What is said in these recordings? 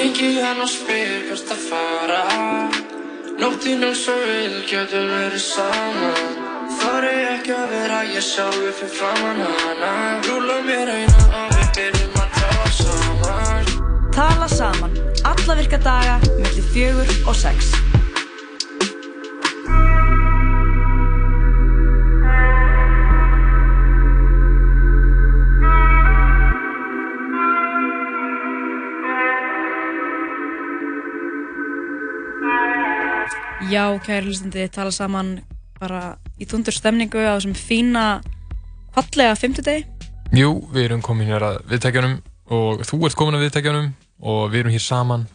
Ringi hann og spyr hvert að fara. Nóttinn er svo vil, getur verið saman Þar er ekki að vera ég sjálfur fyrir framann hana. Rúla mér eina og við byrjum að tala saman. Tala saman, alla virka daga, mellir fjögur og sex. Já, kæri hlustandi, tala saman bara í tundur stemningu á þessum fína, fallega fymtudegi. Jú, við erum komin hér að viðtækjanum og þú ert komin að viðtækjanum og við erum hér saman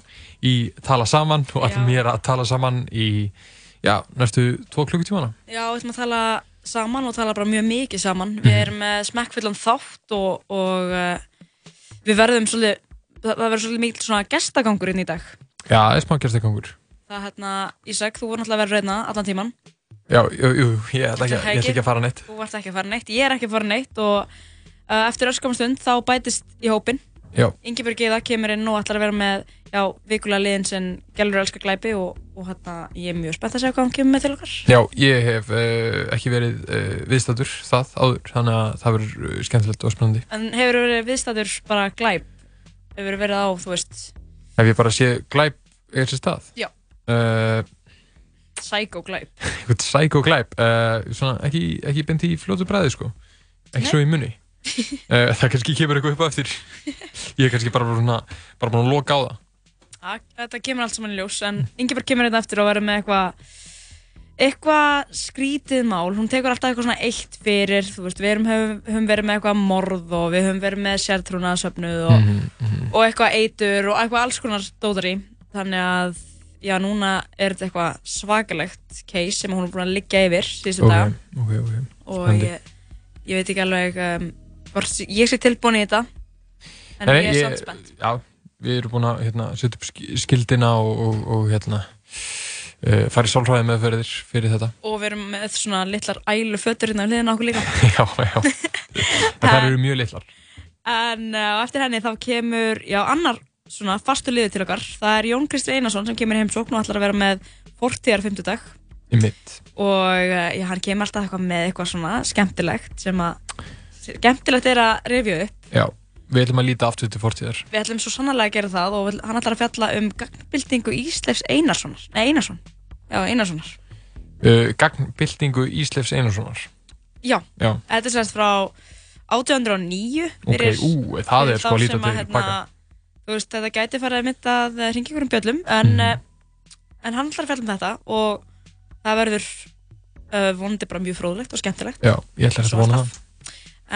í Tala Saman og ætlum hér að tala saman í, já, næstu tvo klukkutímana. Já, við ætlum að tala saman og tala bara mjög mikið saman. Við erum með smekkfullan þátt og, og uh, við verðum svolítið, það verður svolítið mikil svona gestagangur inn í dag. Já, það er smá gerstekangur. Það er hérna, Ísak, þú voru náttúrulega að vera reyna allan tíman. Já, jú, jú, ég ætla ekki, ætla ekki að fara neitt. Þú vart ekki að fara neitt, ég er ekki að fara neitt og uh, eftir öskamum stund þá bætist í hópinn. Já, Ingeborg Gíða kemur inn og ætlar að vera með já, vikulega liðin sem Gellur elskar glæpi og, og hérna, ég er mjög spennt að segja hvað hann kemur með til okkar. já, ég hef uh, ekki verið uh, viðstættur það áður, þannig að það verður uh, skemmtilegt og spennandi. En hefur verið viðstæður bara glæp? Hefur verið á, þú veist, Ef ég bara sé glæp er sér stað? Já. Uh, psycho glæp? eitthvað psycho glæp, svona ekki, ekki beint í fljótu bræði, sko. Ekki Nei. svo í munni. uh, það kannski kemur eitthvað upp á eftir. ég er kannski bara að, bara búin að loka á það. Ja, þetta kemur allt saman í ljós, en Ingeborg kemur hérna eftir og verður með eitthvað eitthvað skrítið mál, hún tekur alltaf eitthvað svona eitt fyrir, þú veist, við erum, höfum, höfum verið með eitthvað morð og við höfum verið með sértrúnaðsöfnuð og, Mhm, og eitthvað eitur og eitthvað alls konar dótar í, þannig að já, núna er þetta eitthvað svakalegt case sem hún er búin að liggja yfir síðustu Ok, daga ok, ok. og ég, ég veit ekki alveg um, ég sé tilbúin í þetta en Nei, ég er samt spennt Já, við erum búin að hérna, setja upp sk- skildina og, og, og hérna, uh, fara í sálfræði meðferðir fyrir þetta. og við erum með svona litlar ælu fötur hérna hliðina á okkur líka já, já. En það eru mjög litlar. en uh, eftir henni þá kemur já, annar svona fastu liður til okkar það er Jón Kristi Einarsson sem kemur í heimsókn og ætlar að vera með fortíðar 50 dag Í mitt. og uh, já, hann kemur alltaf eitthvað með eitthvað svona skemmtilegt sem að skemmtilegt er að revja upp Já, við ætlum að líta aftur til fortíðar. við ætlum svo sannarlega að gera það og hann ætlar að fjalla um gagnbildingu Ísleifs Einarssonar nei Einarsson, já Einarssonar Uh, gagnbyltingu Ísleifs Einarssonar. já, Já, þetta er sérst frá 1809 ok, ú, það er sko þá að líta sem til hérna, baka. Þú veist, þetta gæti farið að mynda að ringa ykkur um bjöllum en, mm. en hann ætlar að fjalla um þetta og það verður uh, vonandi bara mjög fróðlegt og skemmtilegt. Já, ég ætla Svo að vona það.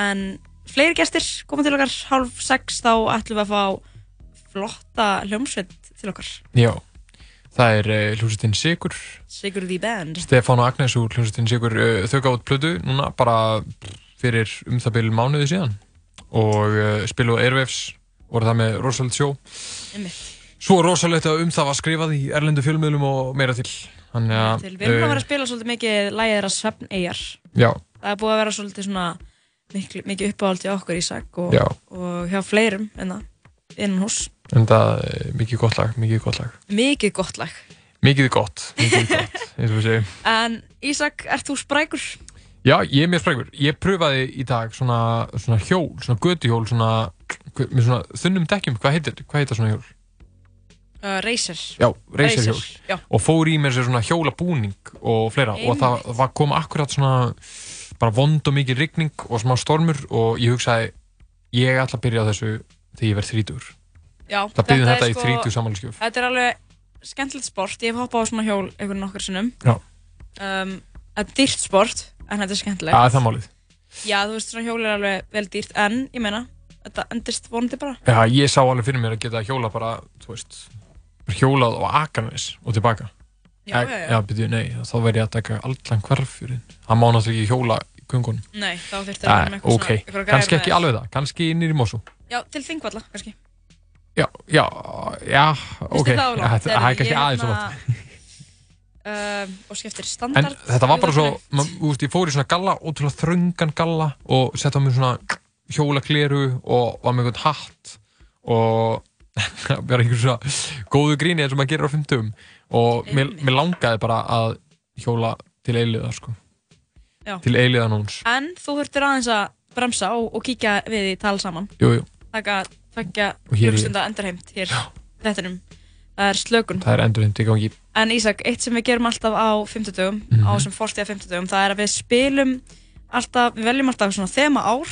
en fleiri gestir koma til okkar hálf sex þá ætlum við að fá flotta hljómsveit til okkar. Já, það er uh, hljómsveitin Sigur, Sigurði Band. Stefán og Agnes úr hljómsveitin Sigur uh, þau gátt plötu núna bara fyrir um það byrjum mánuði síðan. Og spiluðu Airwaves voru það með rosalegt sjó. Svo rosalegt að um það var skrifað í erlendu fjölmiðlum og meira til. Þannig að við erum að vera uh, að spila svolítið mikið lægið þeirra Svefn já, það er búið að vera svolítið svona mikil, mikið uppáhald í okkur Ísak og, Já. og hjá fleirum innan, innan hús en það er mikið gott lag mikið gott lag, mikið gott lag. Mikið gott mikið gott, og en Ísak, ert þú sprækur? Já, ég er mjög sprækur. Ég pröfaði í dag svona, svona hjól, svona götuhjól, svona, með svona þunnum dekkjum. Hvað heitir, hvað heitir svona hjól? Uh, Racer Já, racerhjól. já. Og fór í mér sér svona hjólabúning og fleira. Og það, það kom akkurat svona bara vond og mikið rigning og smá stormur og ég hugsaði, ég ætla að byrja á þessu þegar ég verð þrítur. Já, Það byrjum er þetta í sko- þrítu samanlskjöf. Þetta er alveg skemmtilegt sport, ég hef hoppað á svona hjól einhvern nokkur sinnum Já. um, Þetta er dýrt sport, en þetta er skemmtilegt Það er það málið. Já, þú veist, svona hjól er alveg vel dýrt, en ég meina, þetta endist vonandi bara Já, ég sá alveg fyrir mér að geta hjóla bara, þú veist, hjólað á Akranes og tilbaka. Já, já, já. Já, byrju, nei, þá verði ég að taka allan hverfjörinn. Það má náttúrulega ekki hjóla í köngunum. Nei, þá þurfti að vera með eitthvað svona eitthvað græjur kannski með ekki alveg það, kannski innir í Mosú. Já, til Þingvalla, kannski Já, já, já, ok, þér það of langt? þetta það er Heyrðu, kannski ég aðeins og hérna, langt. Um, Og skiptir En standard þetta var bara svo, Ég veit ma- þú veist, ég fór í svona galla, ótrúlega þröngan galla og sett á mig svona hjólakleru og var með einhvern hatt og bara einhver svona góðu gríni eins og maður gerir á 50 og mér, mér langaði bara að hjóla til eiliða sko. til eiliða núns En þú þurftir aðeins að bremsa og, og kíkja við í tala saman. Jújú takka hljókstunda endurheimt hér Það er slökun. Það er endurheimt í gangi En Ísak, eitt sem við gerum alltaf á 50 dögum mm -hmm. á þessum 40 að 50 dögum það er að við spilum alltaf, við veljum alltaf svona þema ár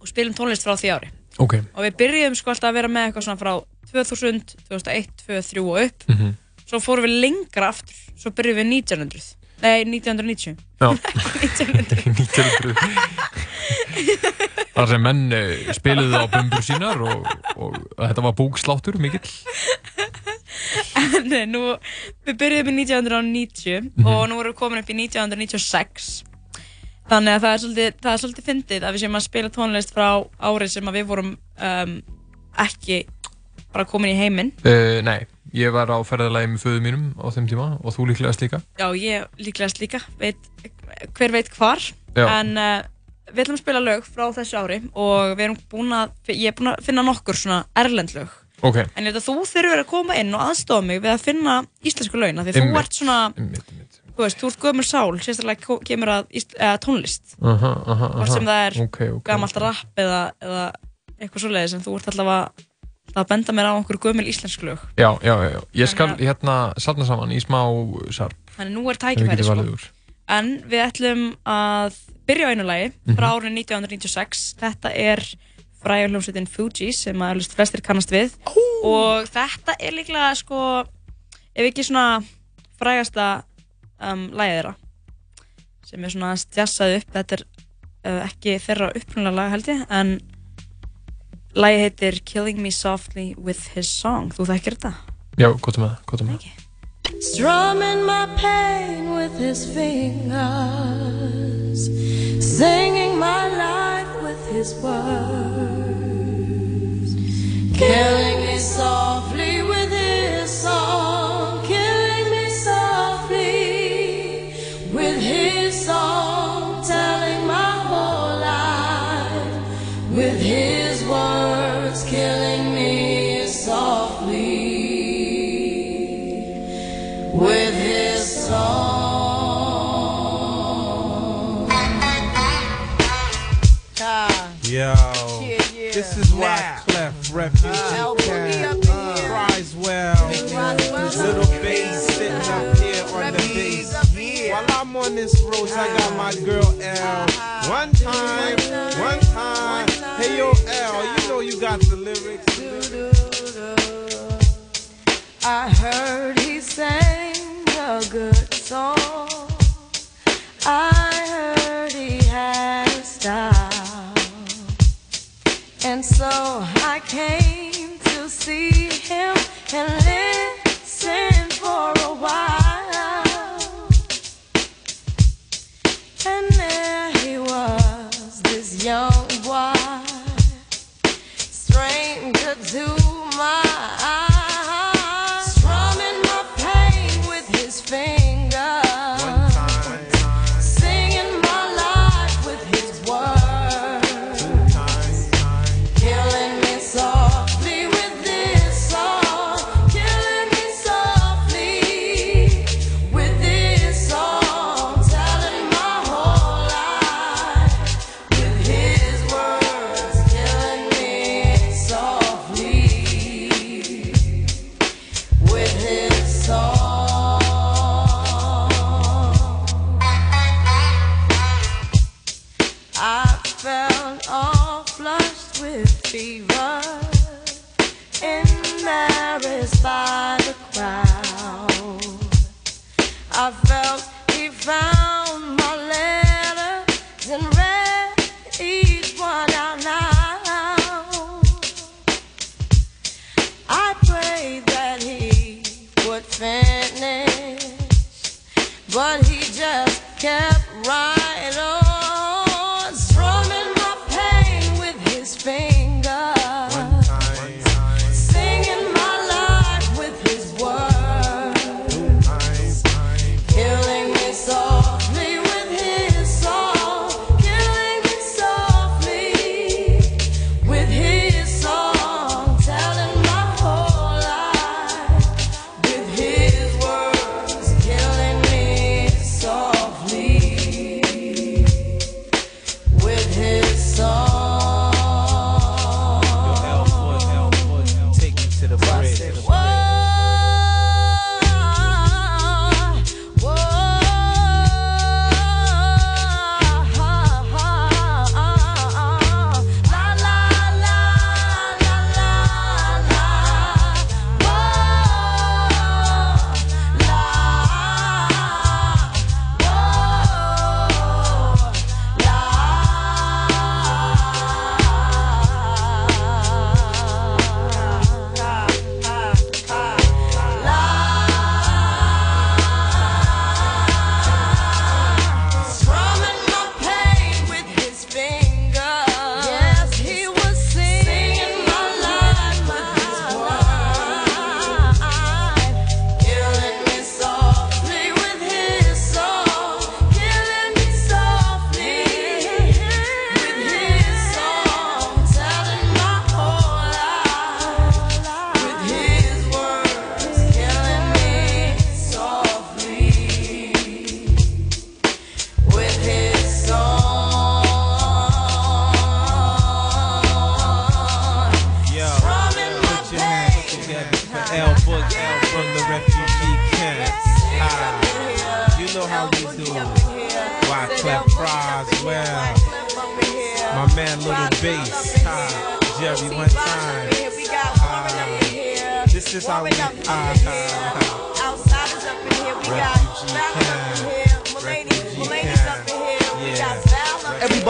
og spilum tónlist frá því ári. Okay. og við byrjum sko alltaf að vera með eitthvað svona frá 2000, 2001, 2003 og upp. Mm -hmm. svo fórum við lengra aftur. Svo byrjum við 1900 nei, 1990 1900 1900 þar sem menn eh, spiliði á bumbur sínar og, og þetta var búksláttur mikill en nú við byrjum í 1990 mm -hmm. og nú erum við komin upp í 1996 Þannig að það er svolítið, það er svolítið fyndið að við séum að spila tónlist frá árið sem við vorum um, ekki bara komin í heiminn. Uh, nei, ég var á ferðarlægi með föðu mínum á þeim tíma og þú líklegast líka. Já, ég líklegast líka, veit, hver veit hvar. Já. En uh, við ætlum að spila lög frá þessu ári og við erum búin að, ég er búin að finna nokkur svona erlend lög. Okay. En að þú þurfur að koma inn og aðstofa mig við að finna íslensku af því þú ert svona... Einmitt, einmitt þú veist, þú ert gömur sál, sérstaklega kemur að eða, tónlist aha, aha, aha. sem það er okay, okay, gamalt okay. rap eða, eða eitthvað svoleiði sem þú ert alltaf að, að benda mér á einhverju gömul íslensk lög Já, já, já, ég skal Þannig, hérna salna saman í smá sarp Þannig nú er tækifæri sko En við ætlum að byrja á einu lagi frá -hmm. árið 1996 Þetta er frægjuljómsveitin Fuji sem að flestir kannast við. Oh. og þetta er líklega sko ef ekki svona frægasta um, lægið þeirra sem er svona stjassað upp. Þetta er uh, ekki þeirra upprunnulega lag held ég en lægið heitir Killing Me Softly With His Song. Þú þekkir þetta? Já, gott um það, gott um það. Strumming my pain with his fingers Singing my life with his words. Killing me softly with his song. Killing me softly with his song. Telling my whole life with his words. Killing me softly with this is why Clef Refuge uh, cries well, little bass sitting up here on the uh, bass. While I'm on this road, I got my uh, girl L. Uh-huh. One time, one time. Hey yo, L, you know you got the lyrics. I heard he sang a good song. I And so I came to see him and listen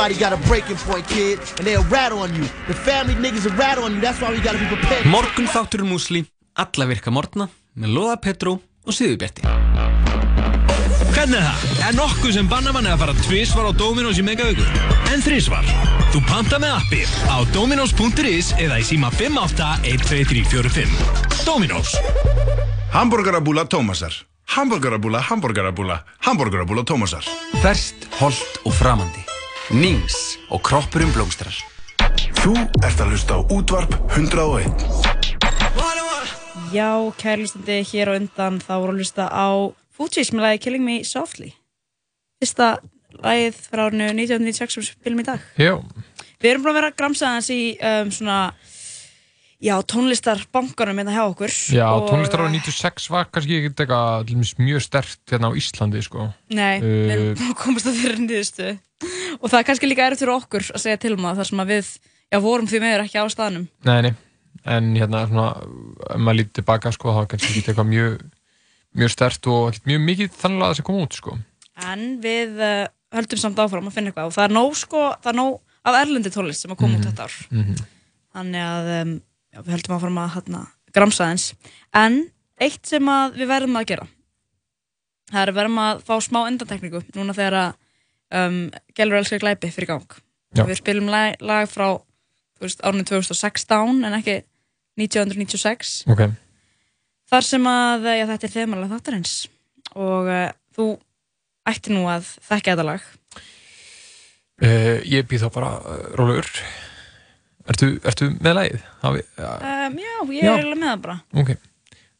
Everybody got a breaking point, kid, and they'll rat on you. The family niggas will rat on you. That's why we gotta be prepared. Morgun þátturinn músli, alla virka morgna með Lóða Petró og Siðubjerti Hvernig er það? Er nokkuð sem banna manni að fara tvísvar á Dominos í megavíku? En þrísvar? Þú panta með appi á dominos.is eða í síma 581345. Dominos. Hamburgerabúla Tómasar Hamburgerabúla, hamburgerabúla, hamburgerabúla Tómasar Ferst, holdt og framandi Nings og kroppurum blómstrar Þú ert að hlusta á útvarp 101 Já, kærlustandi, hér á undan þá voru að hlusta á Fugees með lagi Killing Me Softly. Fyrsta lagið frá árinu 1996 sem við spilum í dag. Já, Við erum búin að vera að gramsa hans í um, svona, já, tónlistarbankanum hérna hjá okkur. já tónlistar árið 96 var kannski ekki eitthvað mjög stert hérna á Íslandi sko. Nei, við Uh, að komast að þeirra nýðustu. Og það er kannski líka erfitt fyrir okkur að segja til um það þar sem að við, já, vorum því meður ekki á staðnum. Nei, nei, en hérna svona, ef maður lítið tilbaka sko, þá er kannski ekki eitthvað mjög mjög stert og ekkert mjög mikið þannig að það sem kom út sko. En við uh, höldum samt áfram að finna eitthvað og það er nóg sko, það er nóg af erlendi tónlist sem að koma út Mhm. þetta ár. Mhm. Þannig að um, já, við höldum áfram að hérna, gramsa eins. En eitt sem að við verðum að gera, það er að verðum að fá smá endantekningu núna þegar að um, Gellur elskar glæpi fyrir gang. Já. Við spilum lag, lag frá árinu 2016 en ekki 1996 Ok, þar sem að já, þetta er þemalega þáttarins og uh, þú ætti nú að þekka þetta lag uh, ég býð þá bara uh, rólegur. Ertu, ertu með ja, um, Já, ég Já. er eiginlega með það bara ok.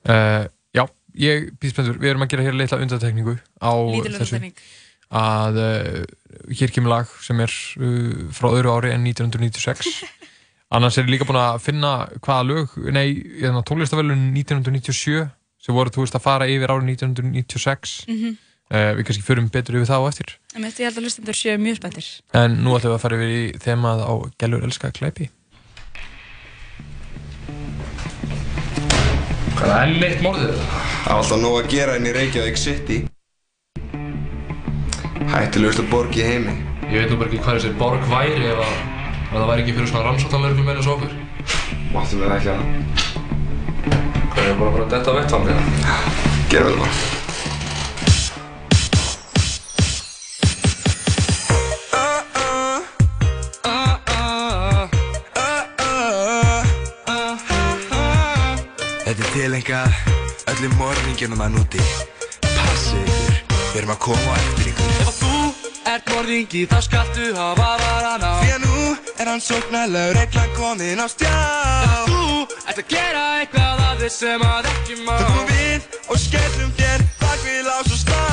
Uh, já, ég býð spenntur. Við erum að gera hér litla undantekningu á Lítil þessu. undantekning að uh, hér kemur lag sem er uh, frá öðru ári en 1996 annars er ég líka búin að finna hvaða lög, nei, tónlistavælun 1997 sem voru, þú veist, að fara yfir árið 1996 Mhm. uh, við kannski förum betur yfir það á eftir En ég held að hlustendur séu mjög spenntir en nú ætlum við að fara yfir í þemað á Gellur elska klæpi Hvað er leitt morðið? Það var alltaf nóg að gera inn í Reykjavík City. Hættilegust að borg í heimi. Ég veit nú bara ekki hvað þessi borg væri ef að ef það væri ekki fyrir svona rannsóttanlörglum eins og okkur. Máttu mér ekki að Hvað er bara bara detta vettvang eða? gera vel bara. Tilengað öllum morðingjunum að núti. Passið ykkur, við erum að koma á eftir ykkur. Ef að þú ert morðingi þá skaltu hafa varan á Því að nú er hann sóknarlegur reglan komin á stjá. Ef að þú ert að gera eitthvað að þið sem að ekki má Þá komum við og skellum þér bak við lás og slá.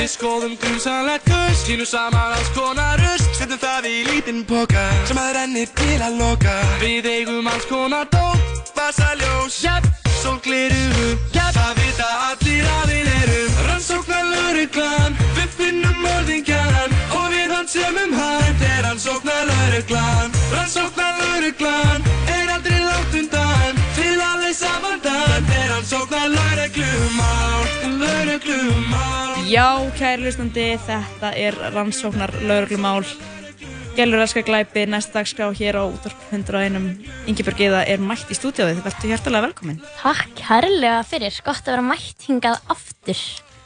Við skoðum grunsamlegt kurs, kynum saman alls konar rust Settum það í lítinn póka sem að rennir til að loka. Við eigum alls konar dót, Vasaljós, jæpp, sólglirugu, jæpp það vita allir að við erum. Rannsóknar lauruglan, við finnum morðingjan Og við hann sem um hann Þetta er rannsóknarlauruglan Rannsóknarlauruglan Er aldrei langt undan Til að leysa vandan Þetta er rannsóknarlauruglumál Lauruglumál Já, kæri hlustandi, þetta er rannsóknar lauruglumál Gellur elskar glæpi, næsta dagskrá hér á útvarp 101 Ingibjörg Eða er mætt í stúdíóði, þið verður hjertalega velkomin. Takk kærlega fyrir, gott að vera mætt hingað aftur.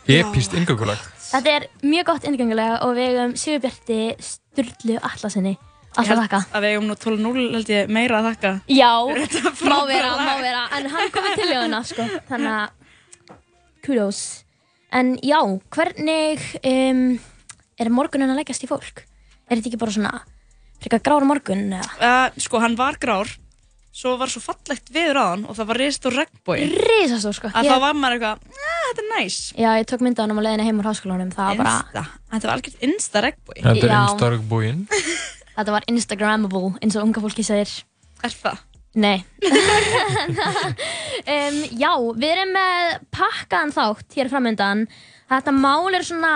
epist inngöngulag. Þetta er mjög gott inngöngulega og við eigum Sigurbjarti Sturlu Allasinni alltaf þakka. að við eigum nú 12-0 held ég meira að þakka. Já, má vera, má vera, en hann komið til ljóðuna, sko, þannig að kudos. En já, hvernig um, er morgunin að leggjast í fólk? Er þetta ekki bara svona frekar grára morgun eða? uh, Sko, hann var grár Svo var svo fallegt viður á hann og það var rist og regnbói Rísastór, sko. Að Ég- þá var maður eitthvað, "Ah, þetta er næs Já, ég tók mynda hann á leiðinni heim úr háskólanum, það var bara, Insta, þetta var algjört insta regnbói þetta er Já. einstargbúinn þetta var Instagrammable, eins og unga fólki segir. Er það? Nei um, Já, við erum með pakkaðan þátt hér framöndan Þetta mál er svona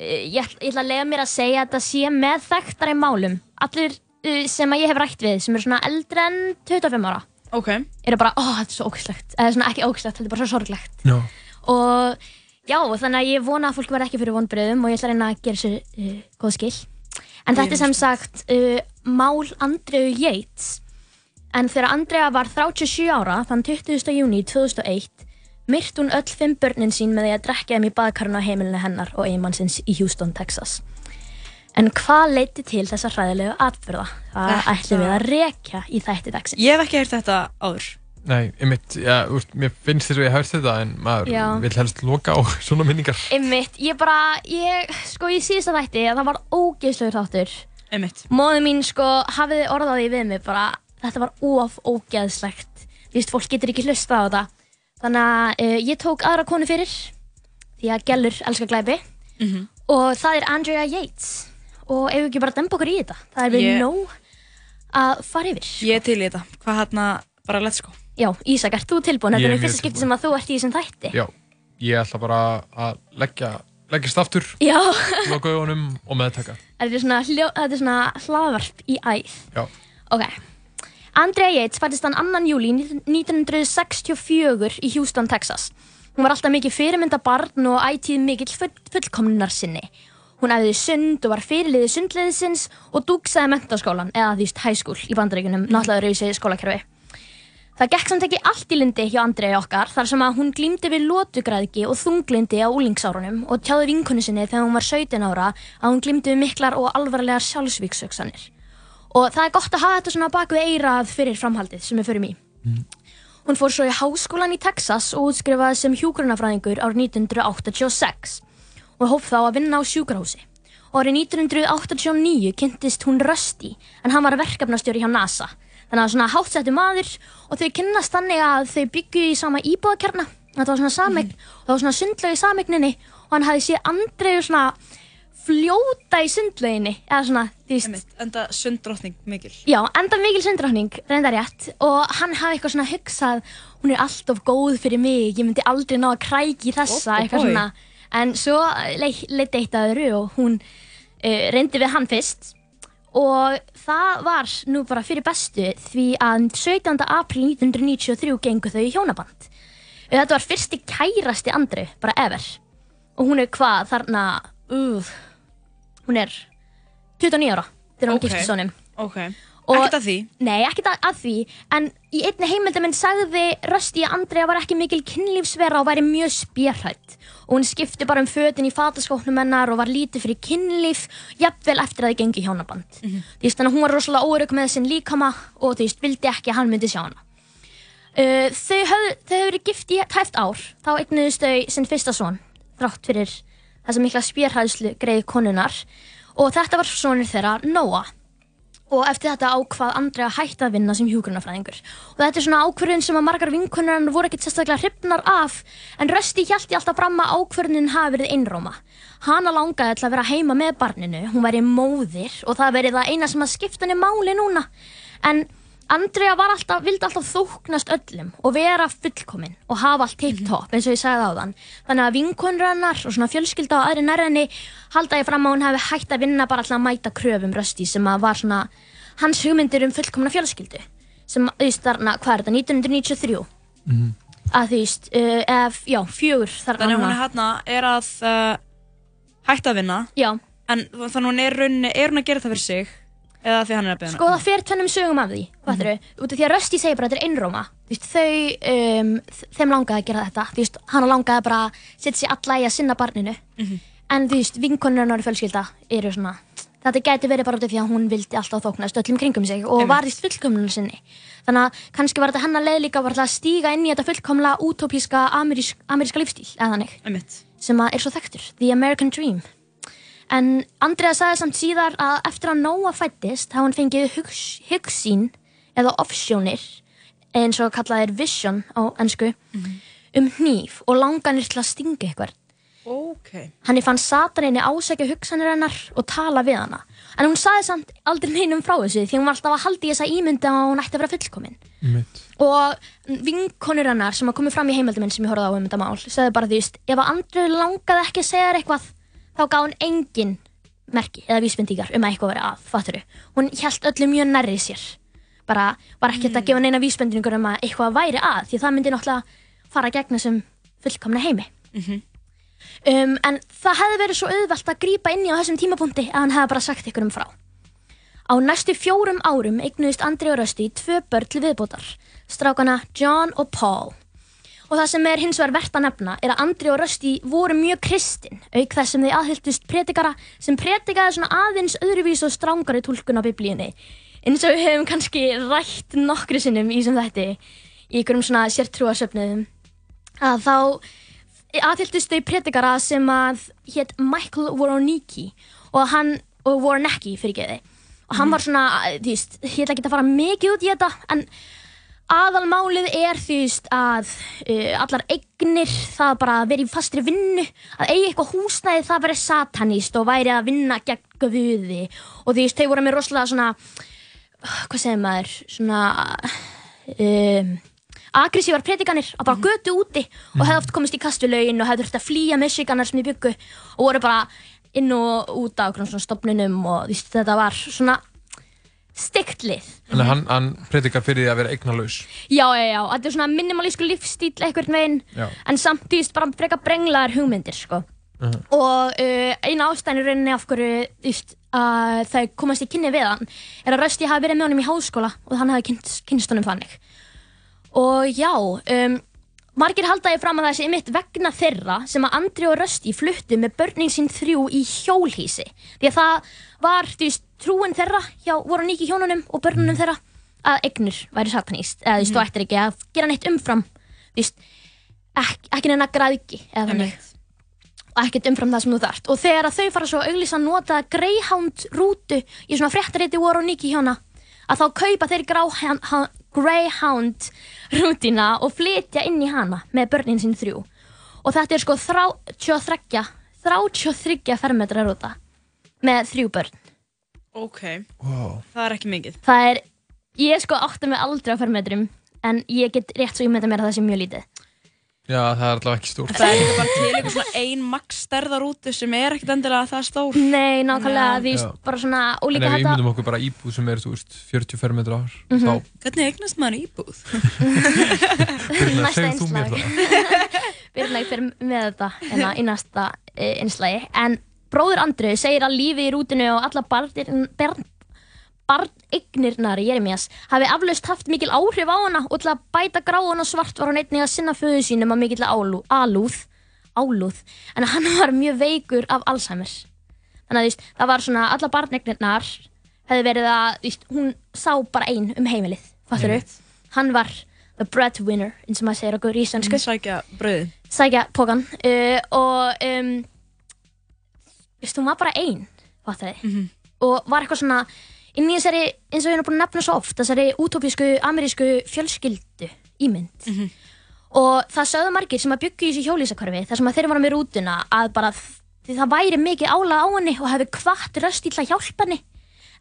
ég, ætl- ég ætla að lega mér að segja að þetta sé með þekktari málum Allir uh, sem að ég hef rætt við sem eru svona eldri en 25 ára okay. eru bara, ó, þetta er svo ógislegt eða svona ekki ógislegt, þetta er bara svo sorglegt Já. og já, þannig að ég vona að fólk verði ekki fyrir vonbröðum og ég ætla að reyna að gera sér uh, góð skil en þetta er sem sagt uh, mál Andreu Yates en þegar Andrea var 37 ára þann 20. júni 2001 myrt hún öll fimm börnin sín með því að drekja þeim í baðkarnu á heimilinu hennar og eiginmannsins í Houston, Texas. En hvað leiti til þessa hræðilegu atbyrða? Það Þetta- ætlum við að rekja í þætti dagsins? Ég hef ekki heyrt þetta áður. Nei, einmitt, já, úst, mér finnst þess að ég hef þetta en maður Já. vil helst loka á svona minningar. Einmitt, ég bara, ég, sko í síðasta þætti að það var ógeðslegur þáttur. Einmitt. Móðu mín sko hafiði orðaði við mig bara, þetta var of ógeðslegt. Þú veist, fólk getur ekki hlusta á þetta Þannig að uh, ég tók aðra konu fyrir Því að gælur elska glæpi. Mhm. Og það er Andrea Yates. Og ef við ekki bara dempa okkur í þetta? Það er við Ég- nóg að fara yfir Ég er til í þetta. Hvað hérna, bara let's go. Já, Ísak, ert þú tilbúin? Þetta er fyrsta skipti sem að þú ert í þessum þætti. Já, ég ætla bara að leggja leggist aftur, Já, loka augunum og meðtaka. Þetta er svona, er svona hlaðvarp í æð? Já, Ok. Andrea Yates fættist hann 2. júli 1964 í Houston, Texas. Hún var alltaf mikið fyrirmynda barn og ætíð mikill full, fullkomnunar sinni. Hún æfiði sund og var fyrirliði sundliðisins og dúksaði mentaskólan, eða því school í bandaríkunum, náttúrulega rauðsegi skólakerfi. Það gekk samt ekki allt í lindi hjá Andrea okkar þar sem að hún glýmdi við lótugræðki og þunglindi á úlingsárunum og tjáði vinkonu sinni þegar hún var 17 ára að hún glýmdi við miklar og alvarlegar sjálfsvíksöksanir. Og það er gott að hafa þetta svona bak við eirað fyrir framhaldið sem við förum í. Hún fór svo í háskólan í Texas og útskrifaði sem hjúgrunafræðingur árið 1986 og hóf þá að vinna á sjúkrahúsi. Og árið 1989 kynntist hún Rusty en hann var verkefnastjóri hjá NASA. Þannig að svona hátsettu maður og þau kynnast þannig að þau byggju í sama íbúðakjarna. Þetta var svona samegn og það var svona sundlaug í samegninni og hann hafði séð Andreu svona fljóta í sundlauginni eða svona, þú veist, Einmitt, enda sunddrottning mikil. Já, enda mikil sundrákning, reynda rétt. Og hann hafi eitthvað svona hugsað hún er alltof góð fyrir mig, ég myndi aldrei ná að kræki þessa, ó, eitthvað svona. En svo leiti eitt að öðru og hún uh, reyndi við hann fyrst. Og það var nú bara fyrir bestu því að 17. april 1993 gengu þau í hjónaband. Þetta var fyrsti kærasti Andru, bara ever. Og hún er hvað þarna uh, hún er 29 ára þegar hún Ok. okay. giftist honum Ok, ekkert að því Nei, ekkert að, því, en í einni heimildaminn sagði Rösti að Andrea var ekki mikil kynlífsvera og væri mjög spjörhætt og hún skipti bara um fötin í fataskóknum hennar og var lítið fyrir kynlíf jafnvel eftir að þið gengi hjónaband Mhm. þú veist, þannig að hún var rosalega órygg með sinn líkama og þú veist, vildi ekki að hann myndi sjá hana uh, Þau höfðu verið gift í tæft ár þá eignuðust þau sinn fyrsta son þrátt fyrir þessa mikla spjörhæðslu greið konunar og þetta var sonur þeirra, Noah og eftir þetta ákvað Andrea að hætta að vinna sem hjúgrunafræðingur og þetta er svona ákvörðun sem að margar vinkunar hennar voru ekkert sérstaklega hrifnar af en Rösti hjælti alltaf fram að ákvörðunin hafi verið einróma. Hana langaði til að vera heima með barninu hún væri móðir og það verið það eina sem að skipta henni máli núna. En Andrea var alltaf, vildi alltaf þóknast öllum og vera fullkomin og hafa allt tip-top eins og ég sagði á þann þannig að vinkonur hennar og svona fjölskylda og aðri nærðinni halda ég fram að hún hefði hægt að vinna bara alltaf að mæta kröfum Rösti sem að var svona hans hugmyndir um fullkomna fjölskyldu sem, veist, þarna, hvað er þetta, 1993 Mhm. að þú veist, uh, eða, já, fjögur þarna Þannig að hún er hérna er að uh, hætta að vinna. Já. En þannig að hún er, rauninni, er hún að gera það fyrir sig Eða því hann er að beða Sko það fer tvennum sögum af því, hvað mm -hmm. út af því að Rösti segir bara að þetta er einróma Þú veist, þau, um, þeim langaði að gera þetta. Þú veist, hana langaði bara að setja sér alla í að sinna barninu. Mhm. en þú veist, vinkonurnar og fjölskylda eru svona þetta gæti verið bara út af því að hún vildi alltaf þóknast öllum kringum sig og Einmitt. var í fullkomnum sinni. Þannig að kannski var þetta hennar leið líka að stíga inn í þetta fullkomla amerísk, ameríska lífstíl eða þannig. Sem að er svo þekktur, The American Dream en Andrea sagði samt síðar að eftir að Noah fættist hafa hann fengið hugs, hugsín eða offsjónir eins og kallað er vision á ennsku um hníf og langanir til að stinga eitthvað Ok Ok. Hann fann sataninni ásækja hugsanir hennar og tala við hana. En hún saði samt aldrei neinum frá þessu því hún var alltaf að halda í þessa ímynda að hún ætti að vera fullkomin. Og vinkonur hennar sem að komið fram í heimildum minn sem ég horfði á um þetta mál, sagði bara því, veist, ef að Andrew langaði ekki að segja þér eitthvað, þá gaf hún engin merki eða vísbendingar um að eitthvað veri að, fatturu. Hún held öllu mjög nærri sér. Bara, var ekkert að gefa neina vísbendingur um að eitthvað væri að, því það myndi náttúrulega fara gegn þessum fullkomna heimi. Um, en það hefði verið svo auðvelt að grípa inn í á þessum tímapunkti að hann hefði bara sagt ykkur um frá. Á næstu fjórum árum eignuðist Andri og Rösti tvö börn til viðbótar, strákana John og Paul. Og það sem er hins vegar verðt að nefna er að Andri og Rösti voru mjög kristin, auk þess sem þið aðhylltust predikara sem predikaði svona aðeins öðruvís og strángari tólkun á biblíunni. Eins og við hefum kannski rætt nokkru sinnum í sem þetta í ykkurum svona sértrúasöfniðum að þá aðhylltust þau predikara sem að hétt Michael Woronicki og hann, og Woronicki fyrir geði og hann var svona, þú veist, ég ætla ekki að fara mikið út í þetta en aðalmálið er veist að uh, allar eignir það bara að vera í fastri vinnu að eigi eitthvað húsnæði það verið satanist og væri að vinna gegn guði. Og veist, þau voru með rosalega svona hvað segir maður svona um, aggressívar predikanir að bara götu úti og hefði oft komist í kastulögin og hefði þurft að flýja Michiganar sem í byggu og voru bara inn og út á svona stopnunum og veist, þetta var svona stygt lið Þannig hann, hann predikar fyrir því að vera eignalaus. Já, já, já, þetta er svona minimalísku lífstíl einhvern veginn, Já. en samt þú veist bara frekar brenglaðar hugmyndir, sko. Uh Og uh, eina ástæðin í rauninni af hverju þú veist, að þau komast í kynni við hann er að Rösti hafi verið með honum í háskóla og hann hafi kynst, kynst honum þannig. Og já, um, margir haldaði fram að það sé mitt vegna þeirra sem að Andri og Rösti fluttu með börnin sín þrjú í hjólhísi. Því að það var, veist, trúin þeirra hjá voru nýki hjónunum og börnunum þeirra að eignir væri sataníst. Eða þú veist, þú ættir ekki að gera neitt umfram, veist, ekki, ekki neina græðki eða þannig. Og ekkert umfram það sem þú þarft. Og þegar þau fara svo að auglýsa að nota Greyhound rútu í svona fréttareiti voru nýki hjóna að þá kaupa þeir Greyhound, rútina og flytja inn í hana með börnin sín þrjú og þetta er sko 33 33 fermetra rúta með þrjú börn Ok, Wow. það er ekki mikið. það er, ég sko átta mig aldrei á fermetrum en ég get rétt svo ímynda mér að það sé mjög lítið Já, það er allavega ekki stórt. Það er bara til eitthvað svona ein max stærðarútu sem er ekkert endilega það stór. Nei, nákvæmlega, því bara svona og En líka ef við þetta ímyndum okkur bara íbúð sem er, þú veist, 40 fermetrar, Mhm. þá Hvernig eignast maður íbúð? Birna, Næsta segð þú mér það. Birnæg fyrir með þetta hérna, í næsta einslægi en bróður Andru segir að lífið í rútinu og alla barnir, barn, barnignirnar Jeremías hafi aflaust haft mikil áhrif á hana og til að bæta gráðan og svart var hann einnig að sinna föðu sínum að mikill álú, alúð álúð, en hann var mjög veikur af Alzheimer. Þannig að þú veist, það var svona, alla barnignirnar hefði verið að, þú veist, hún sá bara ein um heimilið, fattur Einmitt. hann var the breadwinner eins og maður segir okkur í íslensku. Sækja brauðið. sækja pókan uh, og um, veist, hún var bara ein fattar þið og var eitthvað svona inn í þessari, eins og ég er búin að nefna svo oft þessari útópísku, amerísku fjölskyldu ímynd. Og það sögðu margir sem að byggja í þessu hjólísakvarfi þar sem að þeir voru með rútuna að bara því það væri mikið álag á henni og hefði kvart röst í til að hjálpa henni.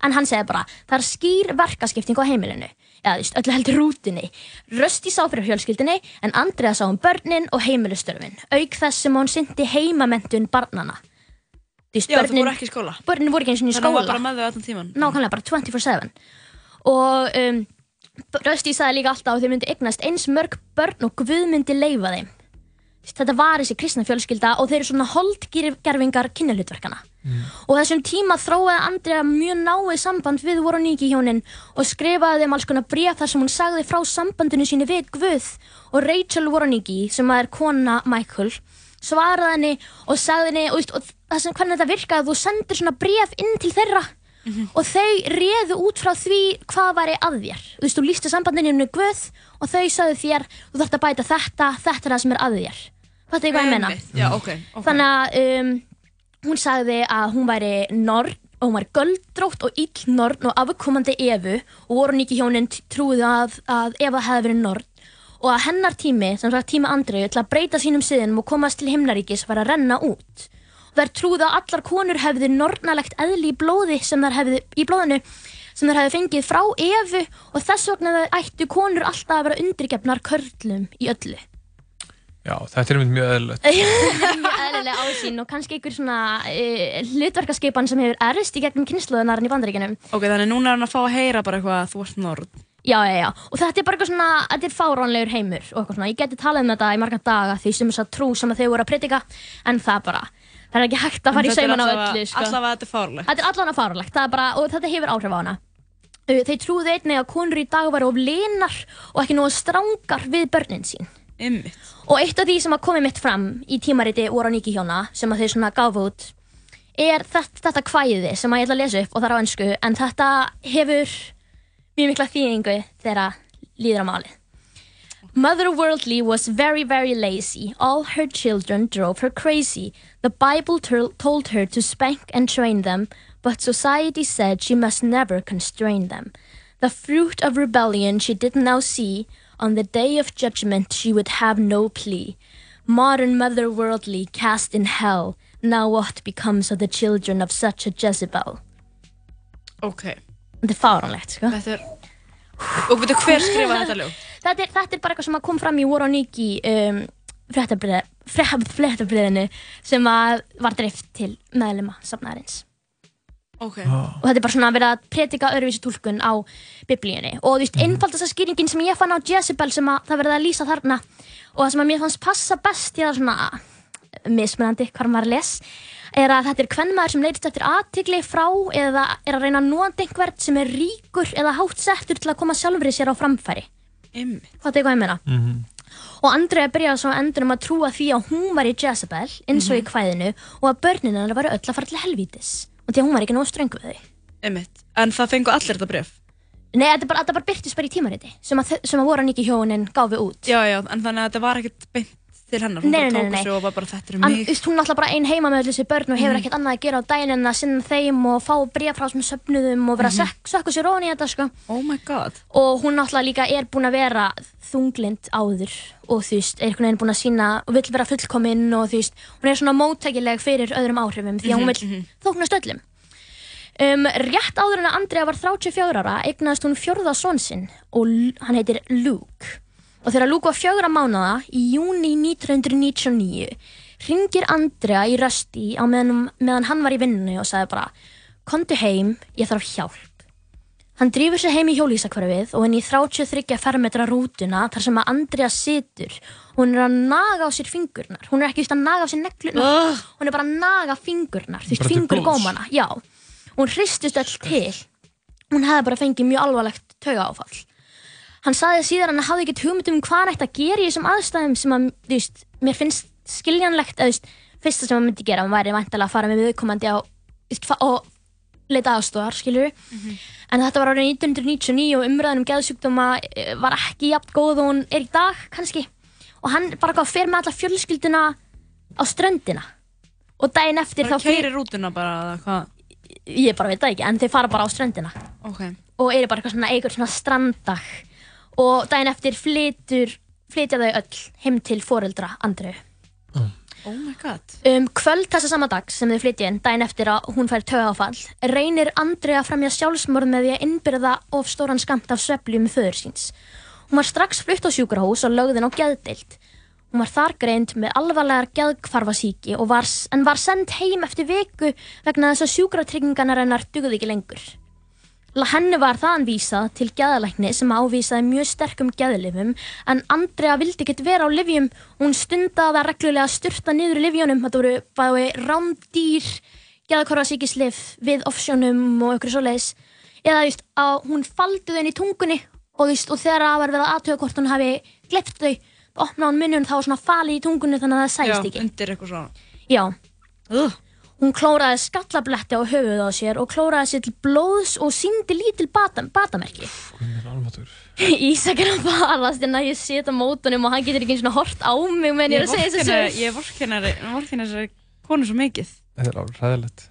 En hann segði bara, það er skýr verkaskipting á heimilinu. Eða þú veist, öllu heldur rútunni. Rösti sá fyrir fjölskyldinni en Andrea sá um börnin og heimilistörfin auk þess sem hún syndi heimamendun barnana Veist, Já, það voru ekki í skóla. börnin voru ekki eins og í Þannig að hún var skóla. bara með þau allan tíman. nákvæmlega bara 24-7 og um, Rösti sagði líka alltaf að þau myndi eignast eins mörg börn og Guð myndi leifa þeim. Þetta var þessi kristna fjölskylda og þeir eru svona holdgerfingar kynnahlutverkana og þessum tíma þróaði Andrea mjög náið samband við voru nýki hjónin og skrifaði þeim alls konar bréf þar sem hún sagði frá sambandinu síni við Guð. Og Rachel Voroniki sem er kona Michael svaraði henni og sagði henni og, og það sem hvernig þetta virkaði þú sendir svona bréf inn til þeirra og þau réðu út frá því hvað væri að þér. Þú veist, þú lísti sambandinu með Guð og þau sagði þér þú þarft að bæta þetta, þetta er það sem er að þér. Þetta er hvað ég menna. Já, ok, ok. þannig að um, hún sagði að hún væri norn og hún væri göldrótt og ill norn og afkomandi Evu og voru nýki hjónin trúið að, að Eva hefði verið norn. Og að hennar tími, sem sagt tíma Andreu, til að breyta sínum siðinum og komast til himnaríkis var að renna út Þær trúðu að allar konur hefðu nornalegt eðli í blóði sem þær hefðu í blóðinu sem þær hefðu fengið frá Evu og þess vegna ættu konur alltaf að vera undirgefnar körlum í öllu. Já, þetta er mjög eðlilegt. mjög eðlilega ásýn og kannski einhver svona uh, hlutverkaskipan sem hefur erist í gegnum kynnslóðunarinn í bandaríkinum. Ok, þannig núna er hann að fá að heyra bara eitthvað að þú ert nord. Já, já, já. Og þetta er bara eitthvað svona, þetta er fáránlegur heimur og eitthvað svona. Ég geti talað um þetta í marga daga því sem þess að trú sem að þau voru að predika, en það bara, það er ekki hægt að fara í sauman á öllu, sko. Að þetta er fárlegt. Þetta er allavega er bara, og þetta hefur áhrif á hana. Uh, Þeir trúðu einnig að konur í dag væri of linar og ekki nógu strangar við börnin sín. Ymmit. Og eitt af því sem að komið mitt fram í tímariti Óra Niki hjóna, sem að þau svona gaf út, er þetta, þetta kvæði sem að ég ætla að lesa upp og það er á ennsku, en þetta hefur mjög mikla þýðingu þegar líður á málið. Mother Worldly was very, very lazy. All her children drove her crazy. The Bible tol- told her to spank and train them, but society said she must never constrain them. The fruit of rebellion she did now see. On the day of judgment she would have no plea. Modern Mother Worldly cast in hell. Now what becomes of the children of such a Jezebel? Ok. Þetta er fáránlegt, sko. Þetta er... Og veitu hver skrifa þetta lög? þetta er, þetta er bara eitthvað sem að kom fram í War on Niki um, fréttabriðinu sem að var dreift til meðlema safnaðarins Ok. og þetta er bara svona að vera að predika öðruvísi túlkun á biblíunni og þú veist, einfaldasta skýringin sem ég fann á Jezebel sem að það verið að lýsa þarna og það sem að mér fannst passa best í það svona mismunandi hvar maður les er að þetta er kvennmaður sem leitist eftir aðtigli frá eða er að reyna að nóandi einhvern sem er ríkur eða hátt settur til að koma sjálfri sér á framfæri. Hvað er hvað ég meina? Og Andrea byrjaði svo endur um að trúa því að hún var í Jezebel, eins og í kvæðinu, og að börnin hennar var öll að fara til helvítis. Og því að hún var ekki nóg ströng við þau. Ymmit. En það fengu allir þetta bref? Nei, þetta bara, bara byrtist bara í tímariti, sem að, sem að voru nýki hjónin gáfi út. Já, já, en þannig að þetta var ekkert beint til hennar. Hún Nei, tók þessu og var bara þetta er mig. veist, hún er alltaf bara ein heima með öll þessi börn og hefur Mhm. ekkert annað að gera á daginn en að sinna þeim og fá bréf frá sem söfnuðum og vera að Mhm. mm sökka sér ofan í þetta, sko. Oh my god. Og hún náttúrulega líka er búin að vera þunglind áður og þú veist, er einhvern veginn búin að sína og vill vera fullkominn og þú veist, hún er svona móttækileg fyrir öðrum áhrifum því að hún Mhm, vill mhm. þóknast öllum. Um, rétt áður en að Andrea var 34 ára eignaðist hún fjórða són sinn og hann heitir Luke. Og þegar Luke var fjögra mánada í júni 1999 ringir Andrea í rösti á meðan, meðan hann var í vinnunni og sagði bara Kondu heim, ég þarf hjálp. Hann drýfur sig heim í hjólísakverfið og inn í 33 fermetra rútuna þar sem að Andrea situr. Hún er að naga á sér fingurnar. Hún er ekki just að naga á sér neglunar. Hún er bara að naga fingurnar. Þú veist, fingurgómana. Já. Hún hristist öll til. Hún hefði bara fengið mjög alvarlegt taugaáfall. Hann sagði síðan að hann hafði ekkert hugmynd um hvað hann ætti að gera í þessum aðstæðum sem að, þú veist, mér finnst skiljanlegt, eða, þú veist, fyrsta sem hann myndi gera, hann væri væntalega að fara með viðkomandi á, og leita aðstóðar, skilur En þetta var árið 1999 og umræðan um geðsjúkdóma eh, var ekki jafn góð og hún er í dag, kannski. Og hann bara hvað fer með alla fjölskylduna á ströndina. Og daginn eftir Það þá fer... keirir rútuna bara, eða hvað? Ég bara veit það ekki, en þeir fara bara á ströndina. Ok. Og eru bara eitthvað svona, eitthvað svona stranddag. Og daginn eftir flytur, flytja þau öll heim til foreldra Andreu. Oh my god. Um kvöld þessa sama dag sem þau flytja inn, daginn eftir að hún fær tögafall, reynir Andrea að fremja sjálfsmorð með því að innbyrða of stóran skamt af sveflu með föður síns. Hún var strax flutt á sjúkrahús og lögðin á geðdeild. Hún var þar greind með alvarlegar var, en var send heim eftir viku vegna þess að sjúkratrygginganar hennar dugði ekki lengur. Henni var þaðan vísað til geðalækni sem ávísaði mjög sterkum geðlifum en Andrea vildi ekkert vera á livjum og hún stundaði það reglulega að styrta niður í livjónum þetta voru bæði rándýr geðakorfasíkislif við offsjónum og ykkur svoleiðis. Eða þú veist, að hún faldi þau í tungunni og, veist, og þegar það var verið að aðtöga hvort hún hafi glept þau opnaði hún munnun þá var svona falið í tungunni þannig að það sæst Já, ekki. undir eitthvað svona. Já. Hún klóraði skallabletti á höfuð á sér og klóraði sér til blóðs og síndi lítil batam, batamerki. Ísak er að farast en að ég set á mótunum og hann getur ekki eins og hort á mig meðan ég er að segja þessu sögur. Ég vorkennar þessari konu svo mikið. Þetta er alveg ræðilegt.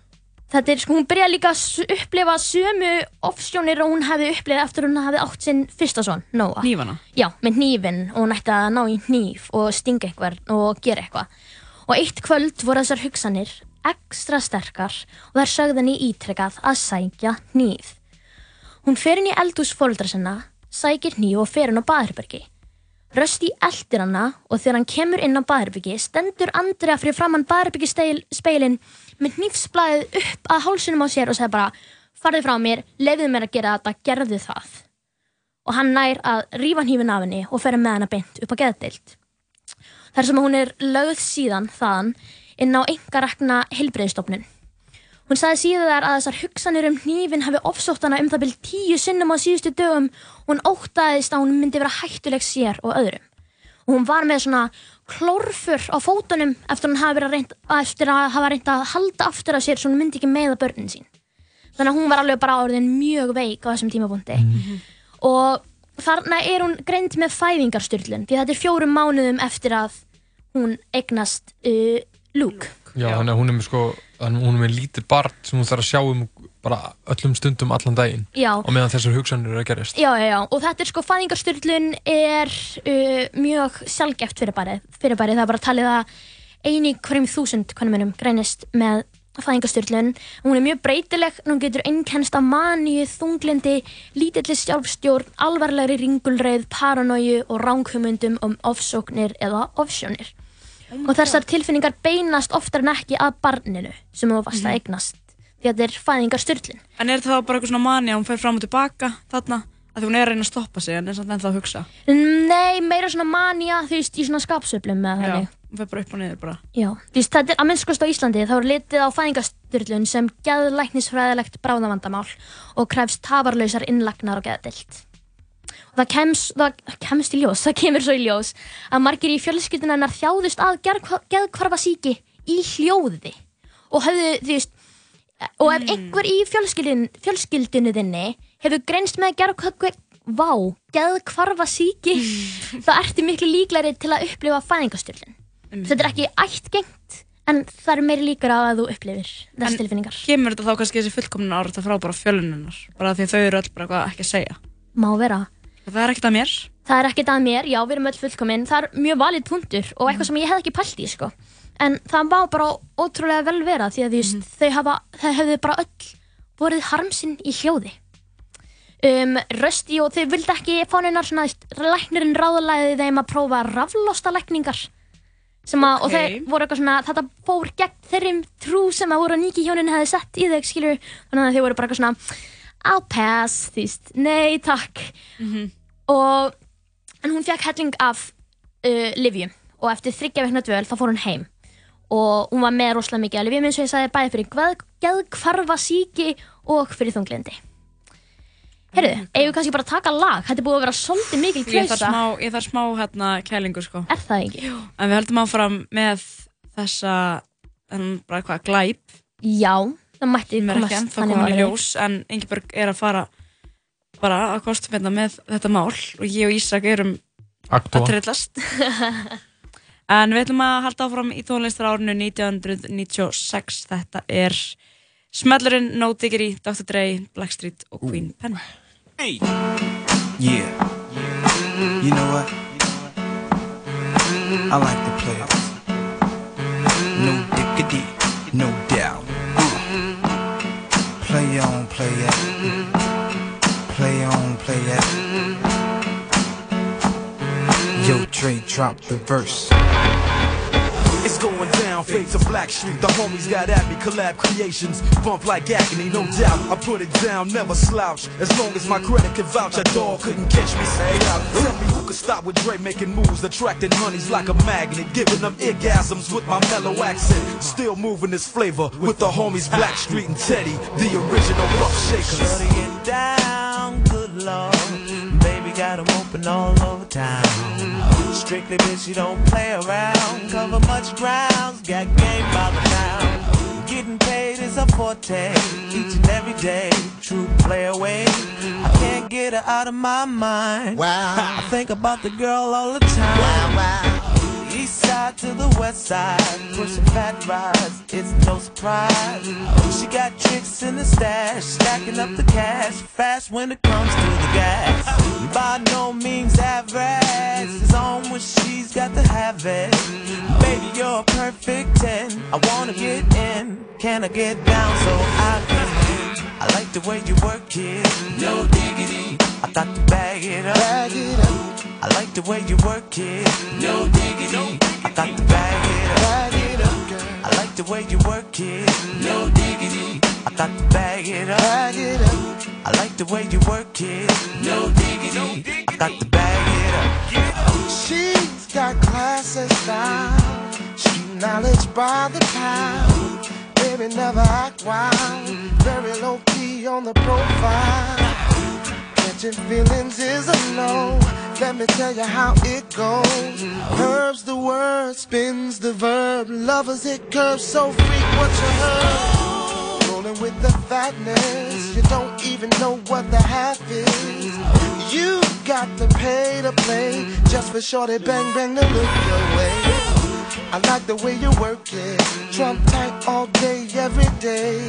Þetta er sko, hún byrjaði líka að upplifa sömu offsjónir og hún hefði upplifað eftir hún hefði átt sinn fyrsta son, Nóa. Hnífana? Já, með hnífin og hún ætti að ná í hníf og stinga einhver og gera eitthvað. Og eitt kvöld voru þessar hugsanir ekstra sterkar og þær sögðu henni ítrekkað að sækja hníf. Hún fer inn í eldhús fóldra sinna, sækir hníf og fer inn á baðherbergi. Rösti eldir hana og þegar hann kemur inn á baðherbyggi stendur Andrea fyrir framann baðherbyggi speilin með hnífsblæðið upp að hálsunum á sér og segir bara farðu frá mér, leiðið mér að gera þetta, gerðu það. Og hann nær að rífa hnífin af henni og fer með hana beint upp á geðdeild. Þar sem hún er lögð síðan þaðan inn á engarakna heilbreyðstofnun. Hún sagði síðar að þessar hugsanir um hnífin hafi ofsótt hana um það byrj tíu sinnum á síðustu dögum og hún ótaðist að hún myndi vera hættuleg sér og öðrum. Og hún var með svona klórfur á fótunum eftir, hún hafi reynt, eftir að hafa reynd að halda aftur af sér svo hún myndi ekki meða börnin sín. Þannig að hún var alveg bara orðin mjög veik á þessum tímapunkti. Og þarna er hún greint með fæðingarstyrlun því þetta er fjórum mánuðum eftir að hún eignast uh, Luke. Já, þannig að hún er með sko, hún er með lítið barn sem hún þarf að sjá um bara öllum stundum allan daginn Já. og meðan þessar hugsanir eru að gerast. Já, já, já, og þetta er sko, fæðingarstyrlun er uh, mjög sjálfgeft fyrirbæri, fyrirbæri, það er bara talið að eini hverjum þúsund hvernig minnum greinist með fæðingarstyrlun hún er mjög breytileg, hún getur einkennst af maníu, þunglindi, lítilli sjálfstjórn, alvarlegri ringulreið, paranóju og ránkumundum um ofsóknir eða ofsjónir og þessar tilfinningar beinast oftar en ekki að barninu sem þú varst að eignast því að þetta er fæðingarstyrlun En er það bara eitthvað svona mani að hún fer fram og tilbaka þarna? Að hún er að reyna að stoppa sig en er samt ennþá að hugsa. Nei, meira svona manja, þú veist, í svona skapsöflum með Já, þannig. hún fer bara upp og niður bara. Já, þú veist, þetta er að minnskast á Íslandi, þá er litið á fæðingarstyrlun sem geðlæknisfræðilegt bráðavandamál og krefst tafarlausar innlagnar og geðdilt. Það kemst, það kemst í ljós, það kemur svo í ljós að margir í fjölskyldunarnar þjáðust að geðkvarfa síki í hljóði og höfðu, þú veist, og ef einhver í fjölskyldun, fjölskyldunu þinni hefur greinst með geðkvarfa, síki, þá ertu miklu líklari til að upplifa fæðingarstyrlun. Þetta er ekki ættgengt, en það er meiri líkur á að þú upplifir þessi tilfinningar. Kemur þetta þá kannski þessi fullkomna ára frá bara fjölununnar? Bara því þau eru öll bara eitthvað ekki að segja. Má vera. Það er ekkert að mér. Það er ekkert að mér, já, við erum öll fullkominn. Það er mjög valið punktur og eitthvað sem ég hef ekki pælt í, sko. En það má bara ótrúlega vel vera því að mm þau hefðu bara öll vorið harmsinn í hljóði. Um, rösti og þau vildi ekki fá neinar svona, læknirinn ráðlæði þeim að prófa raflosta lækningar. Að, og Ok. þau voru eitthvað svona, þetta fór gegn þeirrim trú sem að voru nýki hjónin hefði sett í þau, skilur. Þannig að þau voru bara eitthvað svona, I'll pass, þú veist, nei takk. Og, en hún fekk helling af uh, livjum og eftir þryggja vekna dvöl þá fór hún heim og hún var með rosalega mikið af livjum eins og ég sagði bæði fyrir geð, geðkvarfa síki og fyrir þunglindi. Herru, eigum við kannski bara að taka lag? Þetta er búið að vera svolítið mikil klausa. smá, ég þarf smá hérna kælingu sko. Er það ekki? Jú. En við höldum áfram með þessa, en bara eitthvað glæp. Já, það mætti er komast ennþá þannig komin í ljós, en Ingeborg er að fara bara að kostum hérna með þetta mál og ég og Ísak erum Agndofa. að trillast. en við ætlum að halda áfram í tónlistar árinu 1996. Þetta er Smellurinn, No Diggity, Dr. Dre, Blackstreet og Queen Pen. Hey. Yeah. You know what? I like to play. No diggity, no doubt. Play on, play it. Play on, play it. Yo, Dre, drop the verse. It's going down, fade to Black Street. The homies got at me, collab creations. Bump like agony, no doubt. I put it down, never slouch. As long as my credit can vouch, a dog couldn't catch me. Say out. Uh, tell me who could stop with Dre making moves, attracting honeys like a magnet, giving them orgasms with my mellow accent. Still moving this flavor with the homies Black Street and Teddy, the original rough shakers. Shutting it down, good lord. Baby got 'em open all over town. Strictly bitch, you don't play around. Cover much grounds, got game by the pound. Getting paid is a forte, each and every day. True play away. I can't get her out of my mind. Wow. I think about the girl all the time. Wow, wow. East side to the west side, pushing fat rides, it's no surprise. She got tricks in the stash, stacking up the cash, fast when it comes to gas. By no means average, it's on when she's got to have it. Baby, you're a perfect 10, I wanna get in. can I get down so I can I like the way you work it. No diggity. I got to bag it up. Bag it up. I like the way you work it. No diggity. I got to bag it up. Bag it up, girl. I like the way you work it. No diggity. I got to bag it up. Bag it up. I like the way you work it. No diggity. I got to bag it up. She's got class and style, street knowledge by the pound. Baby never act wild, very low key on the profile. Catching feelings is a no. Let me tell you how it goes. Herbs the word, spins the verb. Lovers it curves so freak what you heard. Rolling with the fatness, you don't even know what the half is. You got to pay to play just for shorty bang bang to look your way. I like the way you work it, trump tight all day, every day.